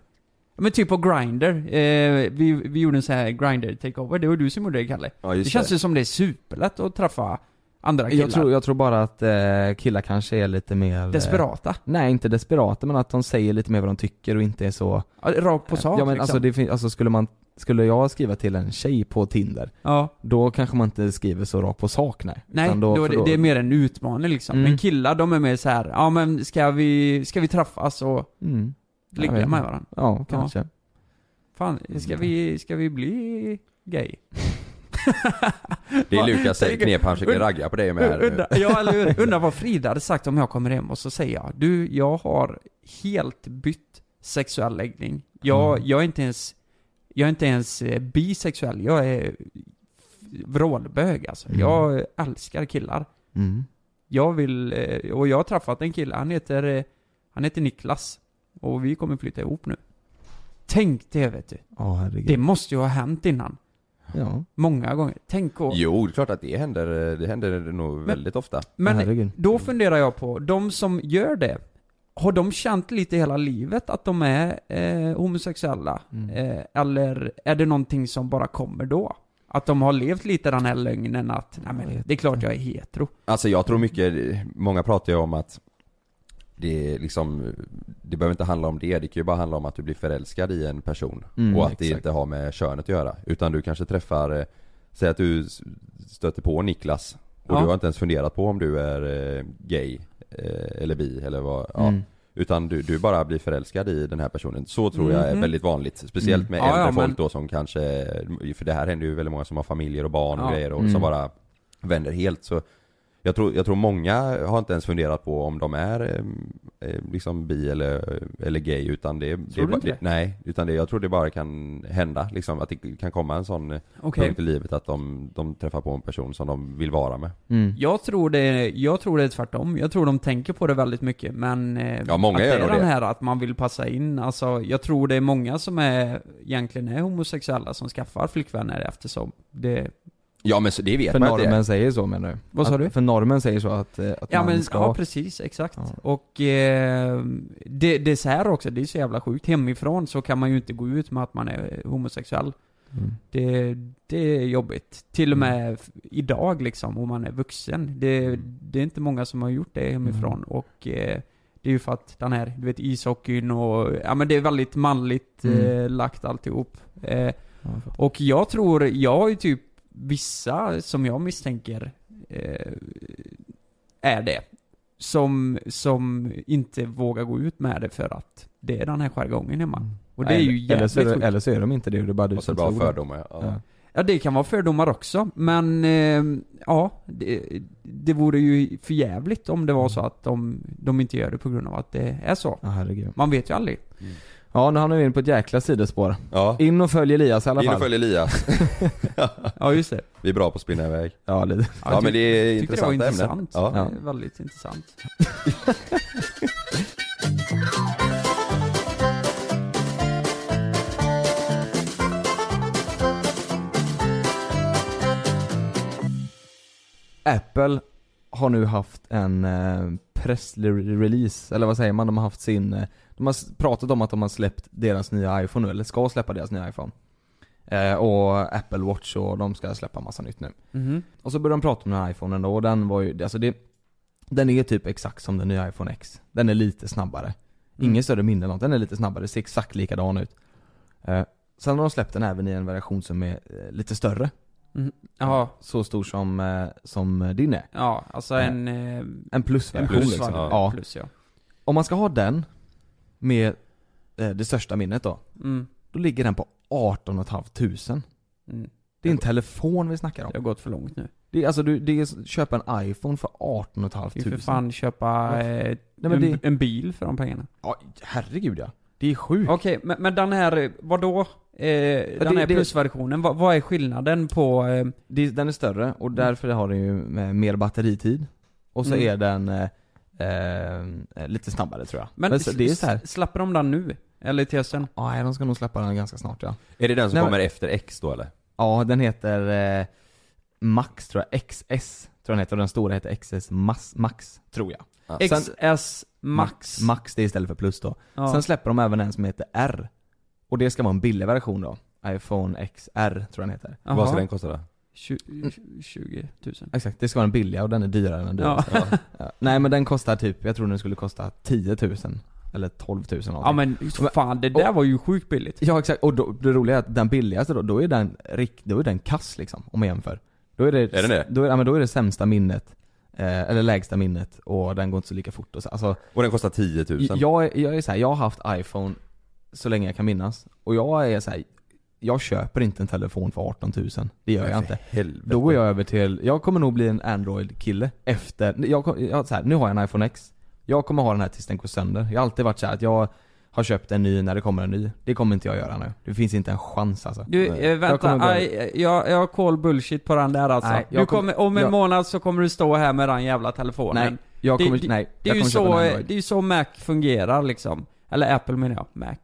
Men typ på Grindr, eh, vi, vi gjorde en sån här Grindr takeover, det var du som gjorde det Kalle. Ja, Det känns ju som det är superlätt att träffa andra killar. Jag tror, jag tror bara att eh, killar kanske är lite mer... eh, Desperata. Nej, inte desperata, men att de säger lite mer vad de tycker och inte är så... Ja, Rakt på sak Ja men liksom. alltså, det fin- alltså skulle man, skulle jag skriva till en tjej på Tinder, Ja. då kanske man inte skriver så rakt på sak nej. Nej, Utan då, för det, är mer en utmaning liksom. Mm. Men killar de är mer så här, ja men ska vi, ska vi träffas och Mm. Ligga med varandra? Ja, kanske. Fan, ska vi, ska vi bli gay? Det är Lukas Tänk- knep han försöker ragga på dig med här. Undra, ja, eller hur? Undrar vad Frida hade sagt om jag kommer hem och så säger jag, du, jag har helt bytt sexuell läggning. Jag, Mm. jag är inte ens, jag är inte ens eh, bisexuell, jag är vrålbög alltså. Mm. Jag älskar killar. Mm. Jag vill, eh, och jag har träffat en kille, han heter, eh, han heter Niklas. Och vi kommer flytta ihop nu. Tänk det vet du. Herregud. Det måste ju ha hänt innan. Ja. Många gånger. Tänk och... Jo, det är klart att det händer, det händer nog väldigt ofta Men Herregud. då funderar jag på, de som gör det, har de känt lite hela livet att de är eh, homosexuella? Mm. Eh, eller är det någonting som bara kommer då? Att de har levt lite den här lögnen att, nej men det är klart jag är hetero. Alltså jag tror mycket, många pratar ju om att det liksom, det behöver inte handla om det, det kan ju bara handla om att du blir förälskad i en person Mm, och att det exakt. inte har med könet att göra. Utan du kanske träffar, eh, säg att du stöter på Niklas och Ja. du har inte ens funderat på om du är eh, gay eh, eller bi eller vad, ja. Mm. Utan du, du bara blir förälskad i den här personen. Så tror jag är Mhm. väldigt vanligt. Speciellt Mm. med Ja, äldre ja, folk men- då som kanske, för det här händer ju väldigt många som har familjer och barn och grejer och Mm. som bara vänder helt så jag tror, jag tror många har inte ens funderat på om de är eh, eh, liksom bi eller, eller gay utan det, det, Tror du bara- inte det det? Nej, utan det, jag tror det bara kan hända liksom att det kan komma en sån eh, Okej. punkt i livet att de, de träffar på en person som de vill vara med Mm. Jag tror det, jag tror det är tvärtom. Jag tror de tänker på det väldigt mycket, men... eh, Ja, många att gör det är den det. här att man vill passa in, alltså jag tror det är många som är, egentligen är homosexuella som skaffar flickvänner eftersom det... Ja men så, det vet För man att det normen säger så menar du? Vad sa Att- du? För normen säger så att, eh, att Ja man men, ska... ja precis, exakt. Ja. Och eh, det, det är så här också, det är så jävla sjukt. Hemifrån så kan man ju inte gå ut med att man är homosexuell. Mm. Det, det är jobbigt. Till och med f- idag liksom, om man är vuxen. Det, det är inte många som har gjort det hemifrån. Mm. Och eh, det är ju för att den här, du vet ishockeyn och, ja men det är väldigt manligt Mm. eh, lagt alltihop. Eh, Ja, och jag tror, jag har ju typ vissa som jag misstänker eh, är det. Som, som inte vågar gå ut med det för att det är den här jargongen hemma. Och det är ju eller, jävligt så är det, eller så är de inte det, det är bara du Och så som bara fördomar ja. Ja. Ja, det kan vara fördomar också, men eh, ja, det, det vore ju för jävligt om det var så att de, de inte gör det på grund av att det är så. Ja. Man vet ju aldrig. Ja, nu hamnar vi in på ett jäkla sidospår. Ja, In och följ Elias i alla in fall. och följ Elias. Ja, just det. Vi är bra på att spinna iväg. Ja, lite. Ja, men det är tyckte det var intressanta ämnen. intressant. Ja. Det är väldigt intressant. Apple har nu haft en eh, pressrelease, eller vad säger man? De har haft sin, eh, de har pratat om att de har släppt deras nya iPhone nu, eller ska släppa deras nya iPhone. Eh, och Apple Watch och de ska släppa massa nytt nu. Mhm. Och så började de prata om den här iPhonen då, och den var ju, alltså det Den är typ exakt som den nya iPhone X. Den är lite snabbare. Mm. Ingen större minne eller något, den är lite snabbare, ser exakt likadan ut. Eh, sen har de släppt den även i en version som är eh, lite större. Mhm. Ja, Så stor som, eh, som din är. ja, alltså en... Eh, En plusversion en plus, liksom. va? Ja. plus ja. Om man ska ha den med eh, det största minnet då, Mm. då ligger den på 18 500. Mm. Det är en telefon vi snackar om. Det har gått för långt nu. Det är, alltså du, det är, köpa en iPhone för 18 500. Vi får för fan köpa eh, men en, det- en bil för de pengarna. Ja, herregud ja. Det är sjukt. Okej, men, men den här, eh, vadå? Eh, den det- här det- plusversionen, vad, vad är skillnaden på... Eh, den är större och därför har den ju eh, mer batteritid. Och så Mm. är den eh, lite snabbare tror jag. men så, det är så här. släpper de den nu? Eller till hösten? Nej, de ska nog släppa den ganska snart ja. Är det den som Nej, kommer efter X då eller? Ja, den heter eh, Max tror jag, XS tror jag den heter och den stora heter XS Max, Max tror jag. Ja. Sen- XS Max. Max det är istället för plus då. Ja. Sen släpper de även en som heter R. Och det ska vara en billig version då. iPhone XR tror jag den heter. Vad ska den kosta då? 20, 20 000. Exakt, det ska vara den billiga och den är dyrare än den Ja. dyra. Ja. Nej men den kostar typ, jag tror den skulle kosta 10 000 eller 12 000 någonting. Ja men fan, det där var ju sjukt billigt. Ja exakt, och då, det roliga är att den billigaste då, då är den, rik- då är den kass liksom, om man jämför. Då är det, Är den det? Då är, ja, men då är det sämsta minnet, eh, eller lägsta minnet, och den går inte så lika fort och så, alltså, Och den kostar 10 000? jag, jag är så här, jag har haft iPhone så länge jag kan minnas, och jag är så här, jag köper inte en telefon för 18 000, det gör jag inte. Helvete. Då går jag över till, jag kommer nog bli en Android-kille efter, jag, jag, så här, nu har jag en iPhone X Jag kommer ha den här tills den går sönder. Jag har alltid varit så här att jag har köpt en ny när det kommer en ny. Det kommer inte jag göra nu. Det finns inte en chans alltså. Du, eh, Jag vänta, börja- aj, jag, jag har call bullshit på den där alltså. Nej, jag du kom- kommer, om en jag- månad så kommer du stå här med den jävla telefonen. Nej, jag kommer, det, nej. Det är, jag ju kommer köpa så, eh, det är ju så Mac fungerar liksom. Eller Apple menar jag, Mac.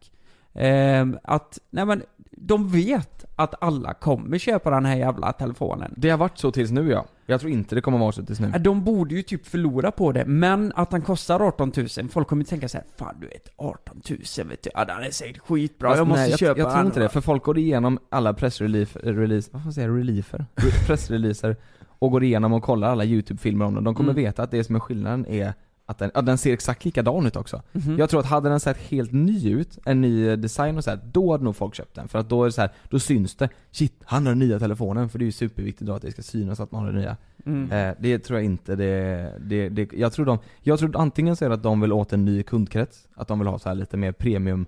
Ehm, att, nej men, de vet att alla kommer köpa den här jävla telefonen. Det har varit så tills nu ja. Jag tror inte det kommer vara så tills nu. Äh, De borde ju typ förlora på det, men att den kostar 18 000, folk kommer tänka så här, fan du vet 18 000 vet du, ja den är säkert skitbra, Fast jag måste nej, jag, köpa jag tror den. inte det, för folk går igenom alla pressrelease, release, vad får man säga, reliefer? Re- Pressreleaser och går igenom och kollar alla YouTube-filmer om dem. De kommer Mm. veta att det som är skillnaden är att den, ja, den ser exakt likadan ut också. Mhm. Jag tror att hade den sett helt ny ut, en ny design och så här, då hade nog folk köpt den. För att då är så här, då syns det. Shit, han har den nya telefonen. För det är ju superviktigt då att det ska synas att man har den nya. Mm. Eh, det tror jag inte det, det, det jag tror de, jag tror antingen så är det att de vill åt en ny kundkrets, att de vill ha så här lite mer premium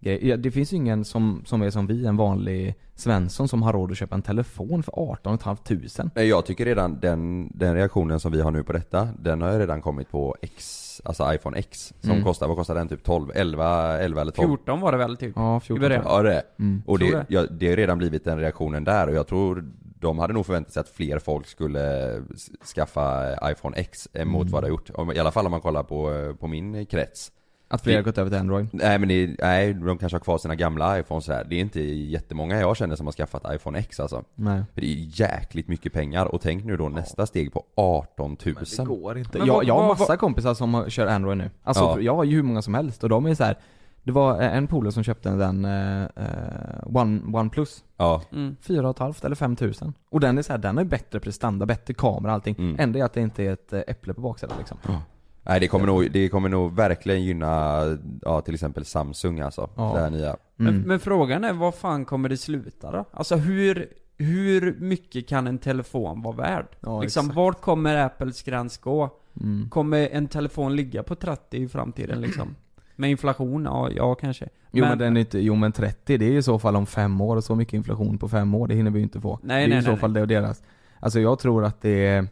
grej. Det finns ju ingen som, som är som vi, en vanlig Svensson som har råd att köpa en telefon för 18 500. Nej jag tycker redan den, den reaktionen som vi har nu på detta, den har ju redan kommit på X, alltså iPhone X. Som Mm. kostar, vad kostar den? Typ 12, 11, 11 eller 12? 14 var det väl typ? Ja, I 14 början. Ja det är Mm. Och det, det. ja, det har redan blivit den reaktionen där och jag tror de hade nog förväntat sig att fler folk skulle skaffa iPhone X än mot Mm. vad det har gjort. I alla fall om man kollar på, på min krets. Att fler har gått över till Android. Nej men det, nej, de kanske har kvar sina gamla iPhones här. Det är inte jättemånga jag känner som har skaffat iPhone X alltså. Nej. För det är jäkligt mycket pengar och tänk nu då nästa steg på 18 000. Det går inte. Men Jag, jag har massa kompisar som kör Android nu. Alltså Ja. jag har ju hur många som helst och de är så här. Det var en polare som köpte den eh, eh, One, OnePlus Ja. Mm. Fyra och ett halvt eller 5000 Och den är så här, den har ju bättre prestanda, bättre kamera allting. Mm. Ändå är att det inte är ett eh, äpple på baksidan liksom. Nej det kommer nog, det kommer nog verkligen gynna, ja till exempel Samsung alltså. Ja. Det här nya. Men, Mm. men frågan är, vad fan kommer det sluta då? Alltså hur, hur mycket kan en telefon vara värd? Ja, liksom, exakt. vart kommer Apples gräns gå? Mm. Kommer en telefon ligga på 30 i framtiden liksom? Med inflation? Ja, ja kanske. Jo men, den är inte, jo men 30 det är i så fall om fem år och så mycket inflation på fem år, det hinner vi ju inte få. Nej, det är nej, i så nej, fall det och deras. Alltså jag tror att det är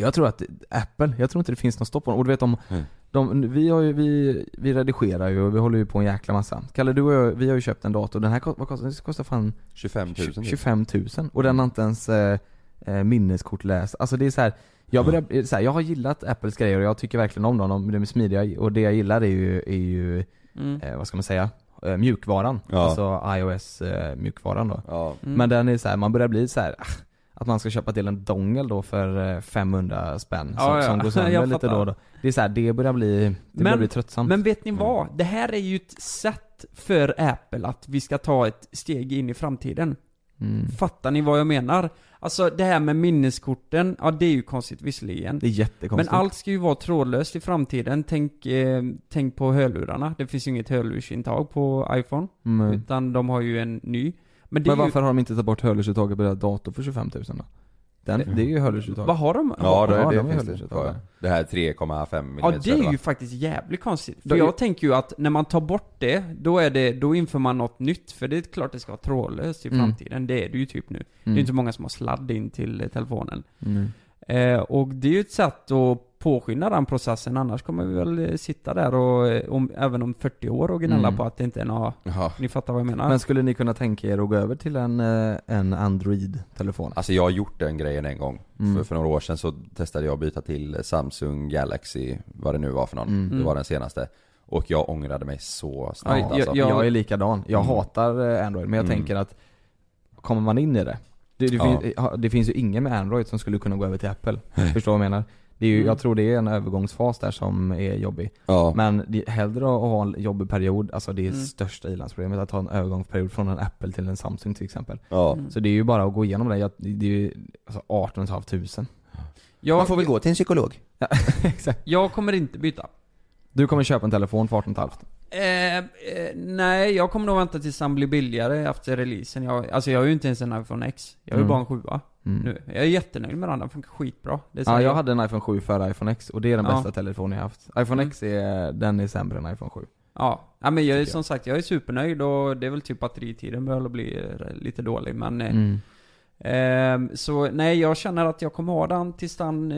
Jag tror att Apple, jag tror inte det finns något stopp på dem. Och du vet de, Mm. de vi har ju, vi, vi redigerar ju och vi håller ju på en jäkla massa. Kalle du och jag, vi har ju köpt en dator, den här vad kostar, den kostar fan 25 000 typ. 25 000 och den har inte ens eh, eh, minneskortläs. Alltså det är så här. Jag, börjar, så här, jag har gillat Apples grejer och jag tycker verkligen om dem, de, de är smidiga och det jag gillar är ju, är ju Mm. eh, vad ska man säga, eh, mjukvaran. Ja. Alltså iOS eh, mjukvaran då. Ja. Mm. Men den är så här, man börjar bli så här. Att man ska köpa till en dongel då för eh, 500 spänn Ja, som, ja. som går sönder lite då och då. Det är så här, det börjar bli, det börjar Men- bli tröttsamt. Men vet ni vad? Det här är ju ett sätt för Apple att vi ska ta ett steg in i framtiden. Mm. Fattar ni vad jag menar? Alltså det här med minneskorten, ja det är ju konstigt visserligen. Det är jättekonstigt. Men allt ska ju vara trådlöst i framtiden. Tänk, eh, tänk på hörlurarna. Det finns ju inget hörlursintag på iPhone. Mm. Utan de har ju en ny. Men Men varför har de inte tagit bort hörlursuttaget på deras dator för 25 000 då? Den, det är ju ju... hörlursuttag. Vad har de? Ja, det, Ja, det de finns det. Det här 3,5 mm Ja det är ju faktiskt jävligt konstigt. För jag tänker ju att när man tar bort det, då är det, då inför man något nytt. För det är klart det ska vara trådlöst i Mm. framtiden. Det är det ju typ nu. Det är Mm. ju inte så många som har sladd in till telefonen. Eh, och det är ju ett sätt att påskynda den processen, annars kommer vi väl eh, sitta där och, eh, om, även om 40 år och gnälla Mm. på att det inte är några, Ja. ni fattar vad jag menar? Men skulle ni kunna tänka er att gå över till en, eh, en Android-telefon? Alltså jag har gjort den grejen en gång. Mm. För, för några år sedan så testade jag att byta till Samsung Galaxy, vad det nu var för någon. Mm. Det var den senaste. Och jag ångrade mig så snabbt Ja, alltså. jag, jag är likadan. Jag Mm. hatar Android, men jag Mm. tänker att Kommer man in i det det, det, Ja. finns, ja, det finns ju ingen med Android som skulle kunna gå över till Apple. Förstår du vad jag menar? Det är ju, Mm. Jag tror det är en övergångsfas där som är jobbig. Ja. Men det, hellre att ha en jobbig period, alltså det är Mm. största ilandsproblemet att ha en övergångsperiod från en Apple till en Samsung till exempel. Ja. Mm. Så det är ju bara att gå igenom det, Jag- det är ju alltså 18 500 jag, gå till en psykolog. ja, Exakt. jag kommer inte byta. Du kommer köpa en telefon för 18 500 Eh, eh, nej, jag kommer nog vänta tills den blir billigare efter releasen. Jag, alltså jag har ju inte ens en iPhone X. Jag har ju Mm. bara en 7 mm. nu. Jag är jättenöjd med den, den funkar skitbra. Det Ja, jag hade en iPhone 7 före iPhone X och det är den Ja. bästa telefonen jag haft. iPhone Mm. X är, den är sämre än iPhone 7. Ja, ja men jag är jag. som sagt, jag är supernöjd och det är väl typ batteritiden börjar bli eh, lite dålig men eh, Mm. ehm, Så nej, jag känner att jag kommer ha den tills den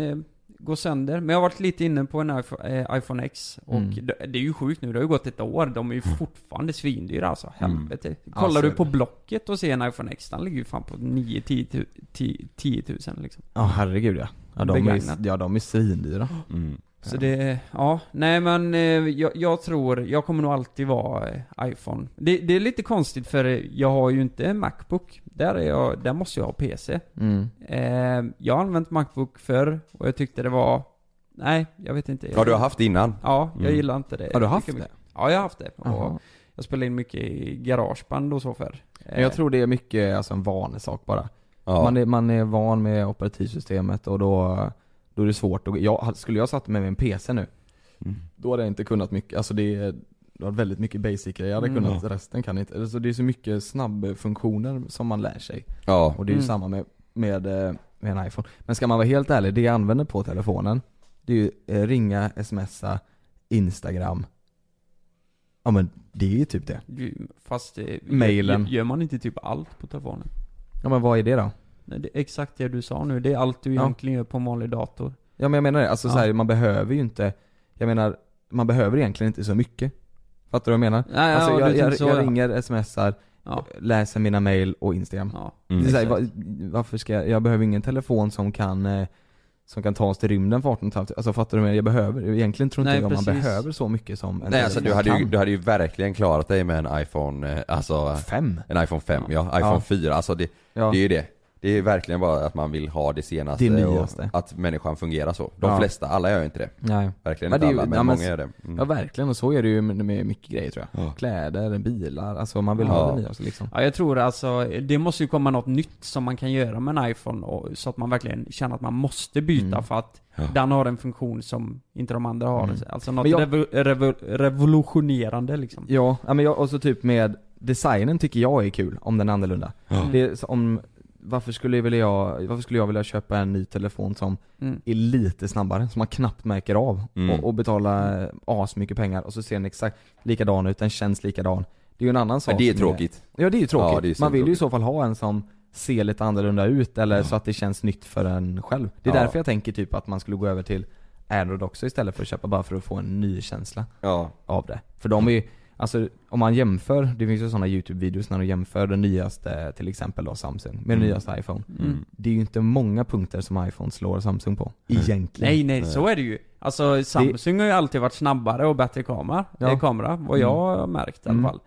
går sönder. Men jag har varit lite inne på en iPhone, eh, iPhone X och Mm. det, det är ju sjukt nu, det har ju gått ett år. De är ju fortfarande svindyra alltså, Mm. helvete. Ja, Kollar så du på det. Blocket och ser en iPhone X, den ligger ju fan på 9-10 tu- 10 10 000 liksom. Ja herregud ja. Ja de, Begagnat. är, ja, de är svindyra. Mm. Så det, ja, nej men eh, jag, jag tror, jag kommer nog alltid vara eh, iPhone. Det, det är lite konstigt för jag har ju inte Macbook. Där är jag, där måste jag ha PC. Mm. Eh, jag har använt Macbook förr och jag tyckte det var, nej, jag vet inte. Ja du har haft det innan? Ja, jag Mm. gillar inte det. Har du haft Mycket- det? Ja, jag har haft det. Jag spelade in mycket i garageband och så förr. Men jag tror det är mycket alltså, en vanesak bara. Ja. Man, är, man är van med operativsystemet och då, då är det svårt att, jag, Skulle jag satt med min PC nu Då hade jag inte kunnat mycket, alltså det är det var väldigt mycket basic jag hade Mm. kunnat, resten kan inte. Alltså det är så mycket snabbfunktioner som man lär sig. Ja. Och det är ju Mm. samma med, med, eh, med en iPhone. Men ska man vara helt ärlig, det jag använder på telefonen, det är ju eh, ringa, smsa, Instagram. Ja men det är ju typ det. Fast eh, Mailen. Gör, gör man inte typ allt på telefonen? Ja men vad är det då? Nej, det är exakt det du sa nu, det är allt du Ja. egentligen gör på en vanlig dator. Ja men jag menar det, alltså Ja. så här, man behöver ju inte, jag menar, man behöver egentligen inte så mycket. Fattar du vad jag menar? Nej, ja, alltså jag, jag, så, jag ja. ringer, smsar, Ja. läser mina mail och Instagram. Ja. det är så här, exakt. va, varför ska jag, jag behöver ingen telefon som kan eh, som kan ta oss till rymden för 18 Alltså fattar du vad jag behöver? Egentligen tror inte Nej, jag man precis. behöver så mycket som en Nej alltså du hade, ju, du hade ju verkligen klarat dig med en iPhone, eh, alltså 5? En iPhone 5 ja, iPhone Ja. 4, alltså det, Ja. det är ju det Det är verkligen bara att man vill ha det senaste Det nyaste. och att människan fungerar så. De Ja. flesta, alla gör ju inte det. Nej. Verkligen Men inte ju- alla, men ja, många gör det. Mm. Ja verkligen, och så är det ju med, med mycket grejer tror jag. Ja. Kläder, bilar, alltså man vill Ja. ha det nyaste liksom. Ja, jag tror alltså, det måste ju komma något nytt som man kan göra med en iPhone och, så att man verkligen känner att man måste byta Mm. för att Ja. den har en funktion som inte de andra har. Mm. Alltså något jag- revo, revo, revolutionerande liksom. Ja, men jag, och så typ med designen tycker jag är kul, om den är annorlunda. Ja. Det om, varför skulle, jag vilja jag, varför skulle jag vilja köpa en ny telefon som Mm. är lite snabbare, som man knappt märker av Mm. och, och betala as mycket pengar och så ser den exakt likadan ut, den känns likadan. Det är ju en annan sak det är tråkigt. Ja det är ju tråkigt. Ja, är man vill ju i tråkigt. så fall ha en som ser lite annorlunda ut eller så att det känns nytt för en själv. Det är Ja. därför jag tänker typ att man skulle gå över till Android också istället för att köpa bara för att få en ny känsla Ja. av det. För de är ju, alltså om man jämför, det finns ju sådana YouTube-videos när de jämför den nyaste, till exempel då Samsung, med den Mm. nyaste iPhone. Mm. Det är ju inte många punkter som iPhone slår Samsung på, egentligen. Nej nej, så är det ju. Alltså Samsung har ju alltid varit snabbare och bättre kamera, Ja. eh, kamera vad jag har märkt i alla Mm. fall.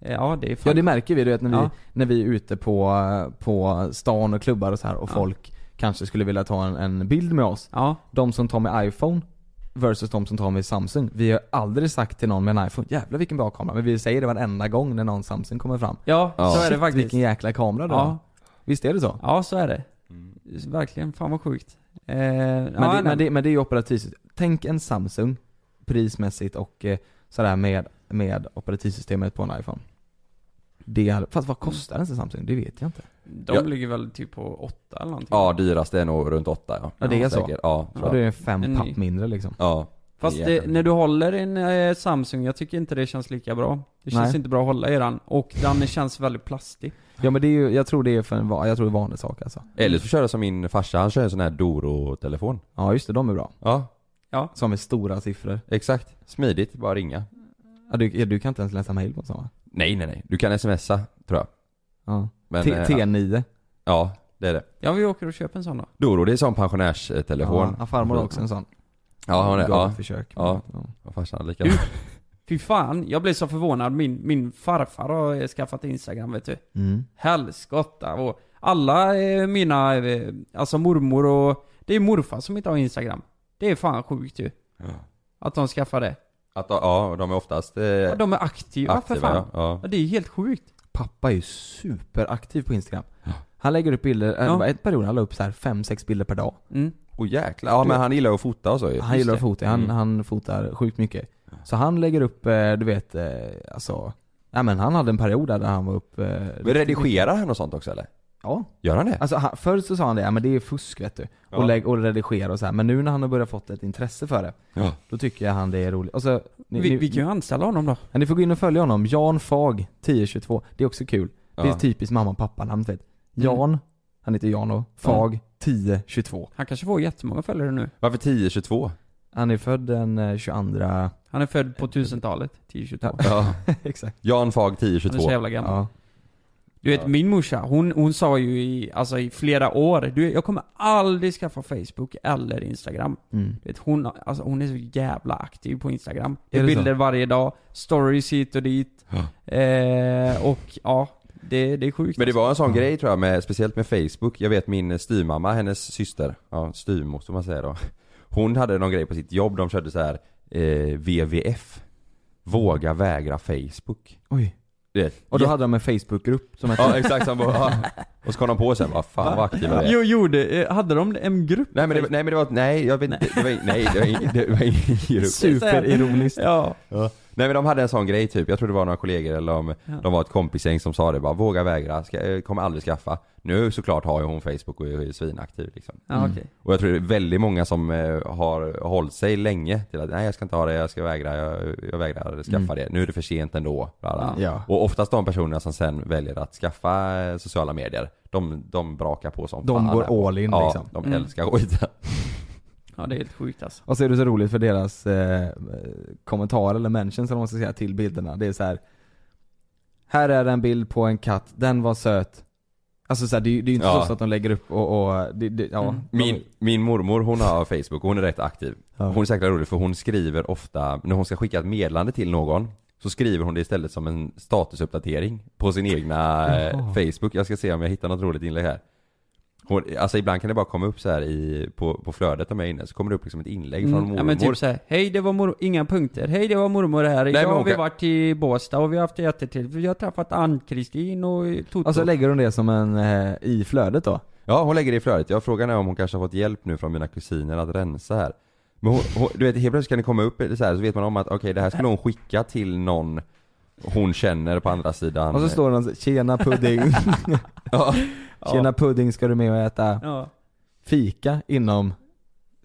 Eh, Ja det är fan Ja det märker vi, du vet när vi, Ja. när vi är ute på, på stan och klubbar och så här och Ja. folk kanske skulle vilja ta en, en bild med oss. Ja. De som tar med iPhone versus de som tar med Samsung. Vi har aldrig sagt till någon med en iPhone, jävlar vilken bra kamera. Men vi säger det varenda gång när någon Samsung kommer fram. Ja, så är det faktiskt. vilken jäkla kamera du Ja. Visst är det så? Ja så är det. Verkligen, fan vad sjukt. Eh, Men, ja, det, men, det, men det är ju operativsystemet. Tänk en Samsung, prismässigt och eh, sådär med, med operativsystemet på en iPhone. Det är, fast vad kostar en Samsung? Det vet jag inte. De Ja. ligger väl typ på åtta eller någonting? Ja, dyraste är nog runt 8 ja. Ja det är så? Säkert. Ja, Ja, tror då är jag. det fem En ny. papp mindre liksom. Ja. Fast det, när du håller en eh, Samsung, jag tycker inte det känns lika bra. Det känns Nej. inte bra att hålla i den. Och den känns väldigt plastig. Ja men det är ju, jag tror det är för en, va- jag tror det är en vanlig sak alltså. Eller så kör jag som min farsa, han kör en sån här Doro-telefon. Ja just det, de är bra. Ja, Ja. Som är stora siffror. exakt. Smidigt, bara ringa. Ja, du, ja, du kan inte ens läsa mail på samma. Nej, nej, nej. Du kan smsa, tror jag. Ja. Men, T- eh, T9. Ja, det är det. Ja, vi åker och köper en sån då. Doro, det är sån pensionärstelefon. Ja, farmor har också en sån. Ja, hon är, ja. försök. Ja, Ja. farsan har likadant. Fy fan, jag blev så förvånad. Min, min farfar har eh, skaffat Instagram vet du. Mm. Helskotta och alla eh, mina, eh, alltså mormor och, det är morfar som inte har Instagram. Det är fan sjukt ju. Ja. Att de skaffar det. Att, ja, de är oftast eh, Ja, de är aktiva, för fan. Ja, ja. Ja, det är helt sjukt. Pappa är ju superaktiv på Instagram. Han lägger upp bilder, Ja. ja. ett period han la upp så här fem sex bilder per dag. Mm. Och jäklar, ja men han gillar att fota och så ju. Han gillar att fota, han, Mm. han fotar sjukt mycket. Så han lägger upp, eh, du vet, eh, alltså Ja men han hade en period där han var upp eh, Men redigerar han och sånt också eller? Ja. Gör han det? Alltså han, förr så sa han det, ja men det är fusk vet du. Ja. Och, lägg, och redigera och så här. men nu när han har börjat fått ett intresse för det Ja. Då tycker jag han det är roligt. Och så, ni, Vi, ni, vi kan ju anställa honom då. ja, ni får gå in och följa honom, Jan Fag 1022, det är också kul. Det är Ja. typiskt mamma och pappa namn vet Jan, han heter Jan då, Fag 1022 Han kanske får jättemånga följare nu. Varför 1022? Han är född den eh, 22 Han är född på 1000-talet, 1022. Ja. Exakt Jan Fag Han är så 1022. jävla gammal. Ja, Du vet min morsa, hon, hon sa ju i, alltså i flera år, du, jag kommer aldrig skaffa Facebook eller Instagram. mm. Du vet, hon, alltså, hon är så jävla aktiv på Instagram. Det Är det så? bilder varje dag, stories hit och dit. Eh, och ja, det, det är sjukt. Men det alltså. var en sån grej tror jag, med, speciellt med Facebook. Jag vet min styvmamma, hennes syster, ja styvmoster man säger då. Hon hade någon grej på sitt jobb, de körde så här eh, WWF. Våga vägra Facebook. Oj Det, Och då hade de en Facebookgrupp som hette Ja exakt, som bara. Och så kom de på sen, vad fan vad aktiva vi är. Jo, gjorde, eh, hade de en grupp? Nej men det, nej men det var, nej jag vet inte, det var, nej det var, ing- det var ingen grupp. Superironiskt. Ja. Ja. Nej men de hade en sån grej typ, jag tror det var några kollegor eller om Ja. de var ett kompisgäng som sa det bara, våga vägra, ska, eh, kommer aldrig skaffa. Nu såklart har ju hon Facebook och är svinaktiv liksom. Ja, okej. Och jag tror det är väldigt många som eh, har hållit sig länge till att nej jag ska inte ha det, jag ska vägra, jag, jag vägrar skaffa Mm. det. Nu är det för sent ändå. Bla, bla. Ja. Och oftast de personerna som sen väljer att skaffa eh, sociala medier, de, de brakar på som De fan går all in, ja, liksom. de Mm. älskar skiten. Ja, det är helt sjukt alltså. Och så är det så roligt för deras eh, kommentarer eller mentions eller vad man ska säga till bilderna. Det är så här. Här är en bild på en katt, den var söt. Alltså så här, det, är ju- det är ju inte Ja. så att de lägger upp och, och det, det, ja. Mm. Min, min mormor hon har Facebook och hon är rätt aktiv. Ja. Hon är säkert rolig för hon skriver ofta, när hon ska skicka ett meddelande till någon så skriver hon det istället som en statusuppdatering på sin egna Jaha. Facebook. Jag ska se om jag hittar något roligt inlägg här. Hon, alltså ibland kan det bara komma upp så här i, på, på flödet om jag är inne, så kommer det upp liksom ett inlägg från Mm. mormor. Ja men typ såhär, hej det var mormor, inga punkter, hej det var mormor här, Nej, idag har vi kan- varit i Båstad och vi har haft det jättetrevligt, vi har träffat Ann-Kristin och Toto. Och så lägger hon det som en, eh, i flödet då? Ja, hon lägger det i flödet. Jag frågar är om hon kanske har fått hjälp nu från mina kusiner att rensa här. Men hon, hon, du vet, helt plötsligt kan det komma upp så här, så vet man om att okej, det här skulle hon skicka till någon hon känner på andra sidan. Och så står någon 'Tjena pudding' ja. Tjena pudding, ska du med och äta Ja. fika inom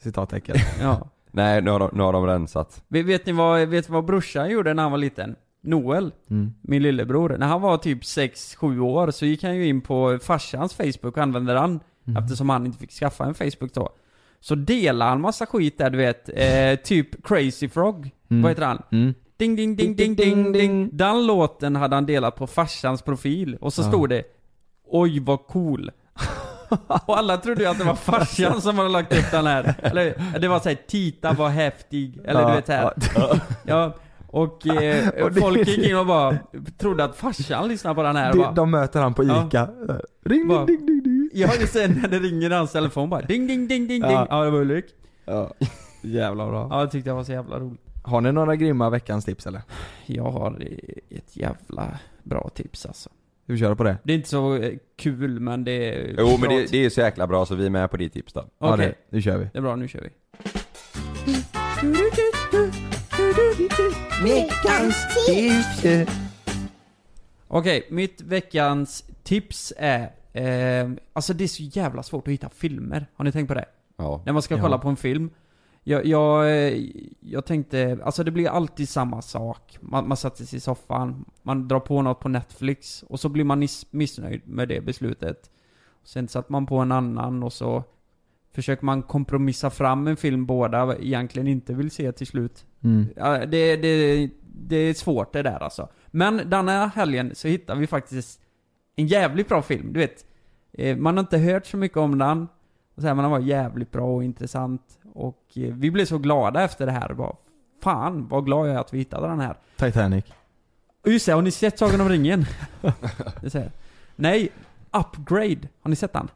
citattecken? Ja. Nej, nu har de, nu har de rensat. Vet, vet ni vad, vet vad brorsan gjorde när han var liten? Noel, Mm. min lillebror, när han var typ 6-7 år så gick han ju in på farsans Facebook och använde den Mm. eftersom han inte fick skaffa en Facebook då. Så delade han massa skit där du vet, eh, typ Crazy Frog, Mm. vad heter han? Mm. Ding ding ding ding ding ding Den låten hade han delat på farsans profil och så Ja. stod det Oj vad cool Och alla trodde ju att det var farsan som hade lagt upp den här Eller det var såhär Tita var häftig Eller du Ja, vet här ja. Ja Och, eh, Och det- folk gick in och bara trodde att farsan lyssnade på den här Det, bara, de möter han på Ja. Ica. Ring, Bara- ding, ding, ding, ding. Ja just det, när det ringer i hans telefon bara ding ding ding ding ding Ja. Ja det var Ulrik Ja, jävla bra. Ja jag tyckte det var så jävla roligt Har ni några grymma veckans tips eller? Jag har ett jävla bra tips alltså Ska vi köra på det? Det är inte så eh, kul men det är Jo men det, det är så jäkla bra så vi är med på ditt tips då. Ja, Okej. det, det kör vi. Det är bra, nu kör vi. Veckans tips. Okej, mitt veckans tips är... Eh, alltså det är så jävla svårt att hitta filmer. Har ni tänkt på det? Ja. När man ska Ja. kolla på en film. Jag, jag, jag tänkte, alltså det blir alltid samma sak. Man, man sätter sig i soffan, man drar på något på Netflix och så blir man missnöjd med det beslutet. Sen sätter man på en annan och så försöker man kompromissa fram en film båda egentligen inte vill se till slut. Mm. Det, det, det är svårt det där alltså. Men denna helgen så hittar vi faktiskt en jävligt bra film, du vet. eh, Man har inte hört så mycket om den. Och så här, men den var jävligt bra och intressant. Och eh, vi blev så glada efter det här. Bara, Fan vad glad jag är att vi hittade den här. Titanic. Och just det, har ni sett Sagan om ringen? Nej, Upgrade. Har ni sett den?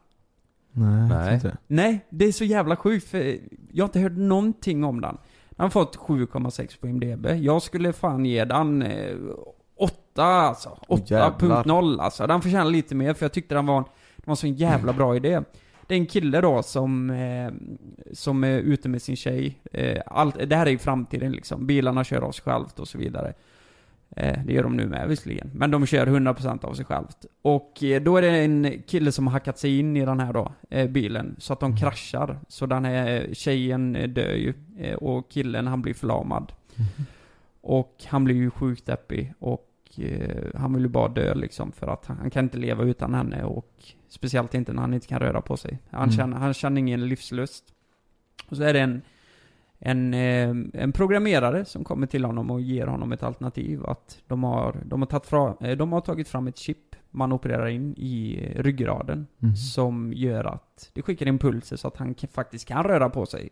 Nej, Nej. inte det. Nej, det är så jävla sjukt för jag har inte hört någonting om den. Den har fått 7,6 på IMDB. Jag skulle fan ge den eh, 8 alltså. Åh, jävlar. 8.0 alltså. Den förtjänar lite mer för jag tyckte den var en, den var så en jävla bra idé. Det är en kille då som, eh, som är ute med sin tjej. Eh, allt, det här är i framtiden liksom. Bilarna kör av sig självt och så vidare. Eh, det gör de nu med visserligen. Men de kör 100% av sig självt. Och eh, då är det en kille som har hackat sig in i den här då, eh, bilen. Så att de kraschar. Så den här tjejen eh, dör ju. Och killen han blir förlamad. Och han blir ju sjukt deppig. Och han vill ju bara dö liksom. För att han, han kan inte leva utan henne. Och speciellt inte när han inte kan röra på sig. Han, Mm. känner, han känner ingen livslust. Och så är det en en, eh, en programmerare som kommer till honom och ger honom ett alternativ. Att de har, de har, tagit, fra, eh, de har tagit fram ett chip man opererar in i ryggraden. Mhm. Som gör att det skickar impulser så att han faktiskt kan röra på sig.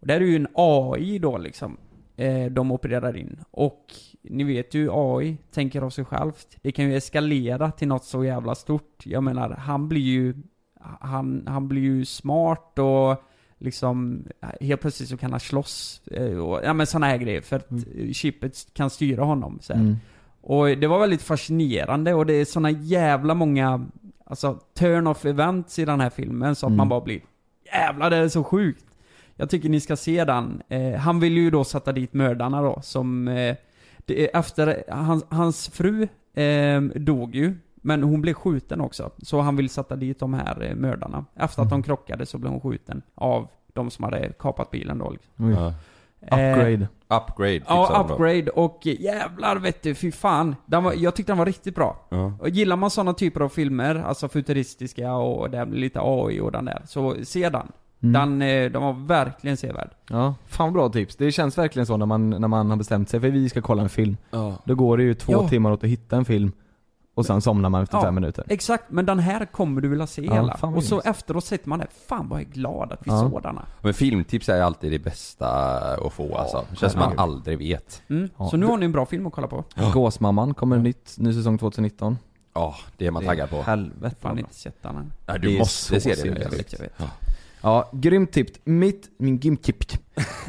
Och det är ju en AI då liksom. Eh, de opererar in. Och ni vet ju AI tänker av sig självt. Det kan ju eskalera till något så jävla stort. Jag menar, han blir ju han, han blir ju smart och liksom helt plötsligt så kan han slåss. eh, Och, ja men såna här grejer. För att eh, chippet kan styra honom. Så. Mm. Och det var väldigt fascinerande och det är såna jävla många alltså turn off events i den här filmen så att Mm. man bara blir Jävlar det är så sjukt! Jag tycker ni ska se den. Eh, han vill ju då sätta dit mördarna då, som... Eh, det är efter, hans, hans fru eh, dog ju, men hon blev skjuten också. Så han vill sätta dit de här eh, mördarna. Efter att de krockade så blev hon skjuten av de som hade kapat bilen då liksom. Oj. Ja. Upgrade. Upgrade tipsar Ja, då. upgrade och jävlar vet du, fy fan. Den var, jag tyckte den var riktigt bra. Ja. Och gillar man sådana typer av filmer, alltså futuristiska och det blir lite AI och den där, så se den. Mm. Den, eh, den var verkligen sevärd. Ja, fan bra tips. Det känns verkligen så när man, när man har bestämt sig för att vi ska kolla en film. Ja. Då går det ju två Ja. timmar åt att hitta en film och sen somnar man efter Ja, fem minuter. Exakt, men den här kommer du vilja se Ja, hela. Och så efteråt sitter man där, fan vad jag är glad att vi Ja. såg denna. Men filmtips är alltid det bästa att få alltså. Det känns som man aldrig vet. Mm. Ja. Så nu har ni en bra film att kolla på. Gåsmamman kommer nytt, ny säsong 2019. Ja, det är man taggad på. Helvete Fan inte sett den än. Nej, du måste se det. Jag vet, jag vet. Ja. Grymt tips. Mitt, min grymt tips.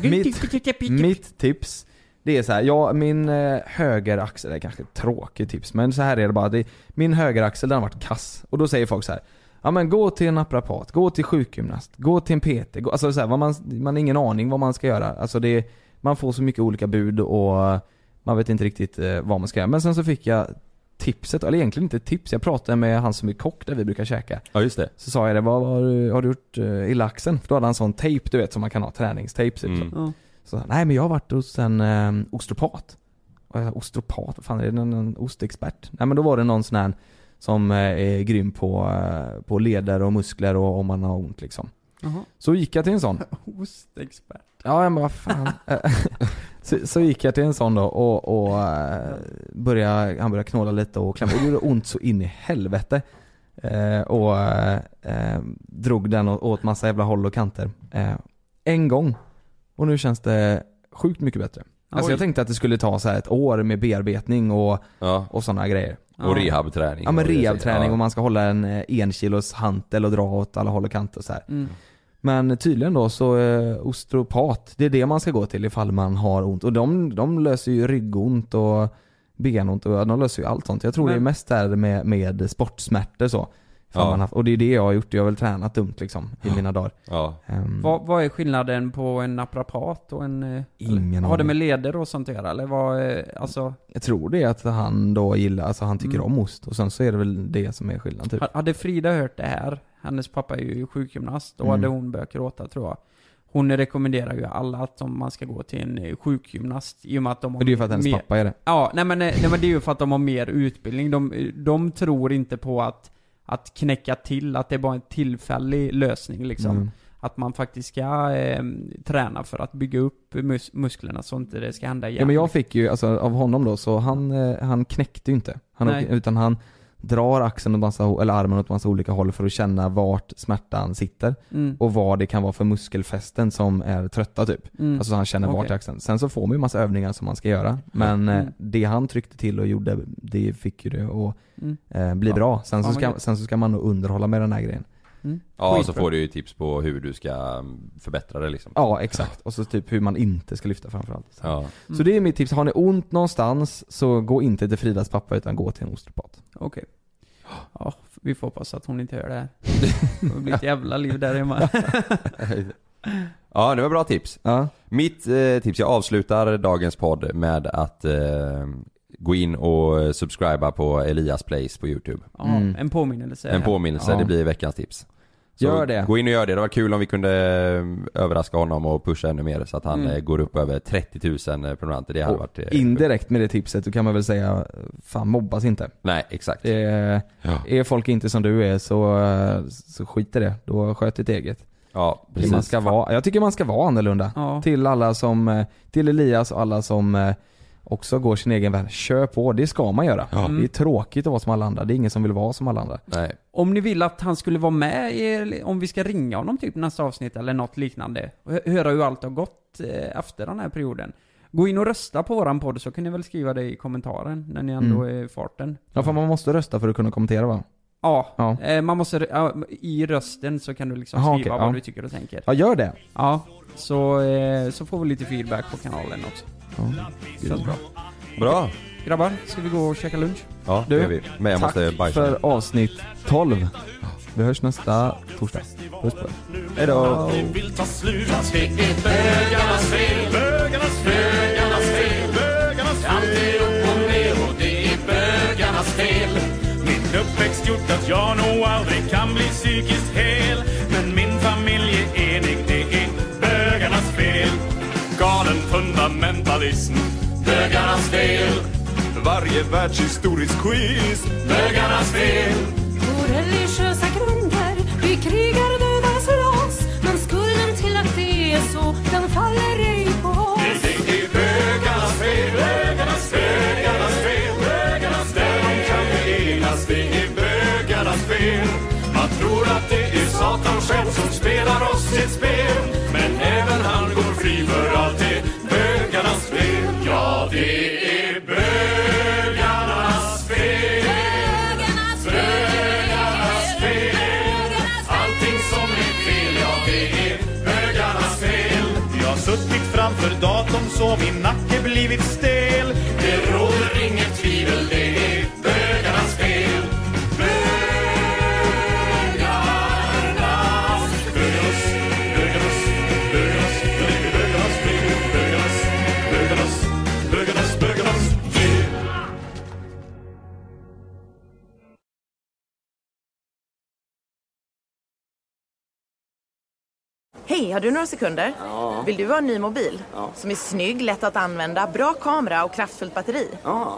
mitt, mitt tips, det är så här, ja min eh, högeraxel, det är kanske ett tråkigt tips men så här är det bara, det, min högeraxel den har varit kass. Och då säger folk så här. Ja men gå till en naprapat, gå till sjukgymnast, gå till en PT, gå, alltså så här, man, man har ingen aning vad man ska göra. Alltså det, man får så mycket olika bud och man vet inte riktigt eh, vad man ska göra. Men sen så fick jag tipset, eller egentligen inte ett tips, jag pratade med han som är kock där vi brukar käka. Ja, just det. Så sa jag det, vad, vad har, du, har du gjort uh, i laxen? För då hade han sån tejp du vet som man kan ha, träningstejp typ Mm. så. Ja. Så sa han, nej men jag har varit hos en um, ostropat. Och jag sa, ostropat, vad fan är det? En, en ostexpert? Nej men då var det någon sån här som eh, är grym på, eh, på leder och muskler och om man har ont liksom. Jaha. Så gick jag till en sån. Ostexpert. Ja, jag bara vad fan. så, så gick jag till en sån då och, och eh, började, han började knåla lite och klämma. Och det gjorde ont så in i helvete. Eh, och eh, eh, drog den åt massa jävla håll och kanter. Eh, en gång. Och nu känns det sjukt mycket bättre. Alltså jag tänkte att det skulle ta så här ett år med bearbetning och, Ja. och sådana grejer. Och rehabträning. Ja men rehabträning ja. och man ska hålla en eh, en kilos hantel och dra åt alla håll och kanter och så här. Mm. Men tydligen då så eh, osteopat, det är det man ska gå till ifall man har ont. Och de, de löser ju ryggont och benont och de löser ju allt sånt. Jag tror Men- det är mest där med, med sportsmärtor så. Ja. man haft, och det är det jag har gjort, jag har väl tränat dumt liksom i mina dagar. Ja. Ehm, Vad, vad är skillnaden på en naprapat och en... eh, Ingen eller, Har det med leder och sånt att göra? Eller vad, eh, alltså... Jag tror det är att han då gillar, alltså han tycker Mm. om ost och sen så är det väl det som är skillnaden typ. Ha- Hade Frida hört det här, hennes pappa är ju sjukgymnast, då Mm. hade hon börjat gråta tror jag. Hon rekommenderar ju alla att om man ska gå till en eh, sjukgymnast i och med att de har det är ju för att hennes mer- pappa är det. Ja, nej men, eh, nej men det är ju för att de har mer utbildning. De, de tror inte på att, att knäcka till, att det är bara en tillfällig lösning liksom. Mm. Att man faktiskt ska eh, träna för att bygga upp mus- musklerna så inte det ska hända igen. Ja men jag fick ju, alltså av honom då, så han, eh, han knäckte ju inte. Han, Nej. utan han drar axeln åt massa, eller armen åt massa olika håll för att känna vart smärtan sitter. Mm. Och vad det kan vara för muskelfästen som är trötta typ. Mm. Alltså så han känner vart Okej. i axeln. Sen så får man ju massa övningar som man ska göra. Men eh, Mm. det han tryckte till och gjorde, det fick ju det att Mm. eh, bli Ja. bra. Sen så, ska, sen så ska man nog underhålla med den här grejen. Mm. Ja, och så får du ju tips på hur du ska mm, förbättra det liksom. Ja exakt. Och så typ hur man inte ska lyfta framförallt. Så. Ja. Så det är mitt tips. Har ni ont någonstans så gå inte till Fridas pappa utan gå till en osteopat. Okej. Ja, vi får hoppas att hon inte hör det här. Det blir ett jävla liv där hemma. Ja, det var bra tips. Ja. Mitt eh, tips, jag avslutar dagens podd med att eh, gå in och subscriba på Elias Place på YouTube. Ja, Mm. en påminnelse. En påminnelse, Ja. det blir veckans tips. Så Gör det. Gå in och gör det, det var kul om vi kunde eh, överraska honom och pusha ännu mer så att han Mm. eh, går upp över 30 000 prenumeranter. Det hade Och varit... eh, indirekt med det tipset då kan man väl säga, fan mobbas inte. Nej, exakt. Det är, Ja. är folk inte som du är så, eh, så skit i det. Då sköt ditt eget. Ja, precis. Man ska vara, jag tycker man ska vara annorlunda. Ja. Till alla som, eh, till Elias och alla som eh, också går sin egen väg. Kör på, det ska man göra. Ja. Det är tråkigt att vara som alla andra, det är ingen som vill vara som alla andra. Nej. Om ni vill att han skulle vara med i, om vi ska ringa honom typ nästa avsnitt eller något liknande. Och hö- höra hur allt har gått eh, efter den här perioden. Gå in och rösta på våran podd så kan ni väl skriva det i kommentaren när ni ändå Mm. är i farten. Ja för man måste rösta för att kunna kommentera va? Ja, Ja. Eh, man måste, i rösten så kan du liksom Aha, skriva okej, vad ja. du tycker och tänker. Ja gör det. Ja, så, eh, så får vi lite feedback på kanalen också. Ja. Bra. Bra. grabbar, ska vi gå och käka lunch? Ja, det Du, gör vi. Men jag tack måste bajsa. för avsnitt 12. Vi hörs nästa torsdag. Puss på er. Hejdå! Min uppväxt gjort att jag nog aldrig kan bli psykiskt hel nationalism Bögarnas fel. Varje världshistorisk quiz. Bögarnas fel. På religiösa grunder. Vi krigar, datorn så min nacke blivit stel. Hej, har du några sekunder? Vill du ha en ny mobil? Som är snygg, lätt att använda, bra kamera och kraftfullt batteri?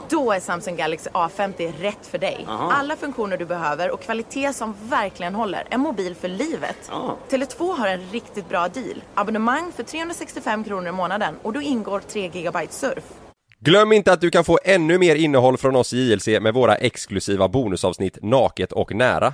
Då är Samsung Galaxy A50 rätt för dig. Alla funktioner du behöver och kvalitet som verkligen håller. En mobil för livet. Tele2 har en riktigt bra deal. Abonnemang för 365 kronor i månaden och då ingår 3 GB surf. Glöm inte att du kan få ännu mer innehåll från oss i JLC med våra exklusiva bonusavsnitt Naket och Nära.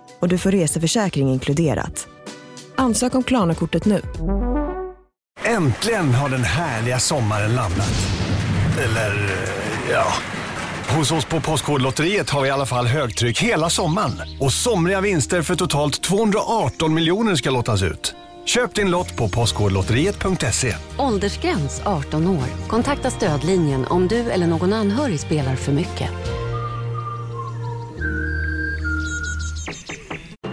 och du får reseförsäkring inkluderat. Ansök om Klarna-kortet nu. Äntligen har den härliga sommaren landat. Eller, eh, ja. Hos oss på Postkodlotteriet har vi i alla fall högtryck hela sommaren. Och somriga vinster för totalt 218 miljoner ska lottas ut. Köp din lott på postkodlotteriet.se. Åldersgräns 18 år. Kontakta stödlinjen om du eller någon anhörig spelar för mycket.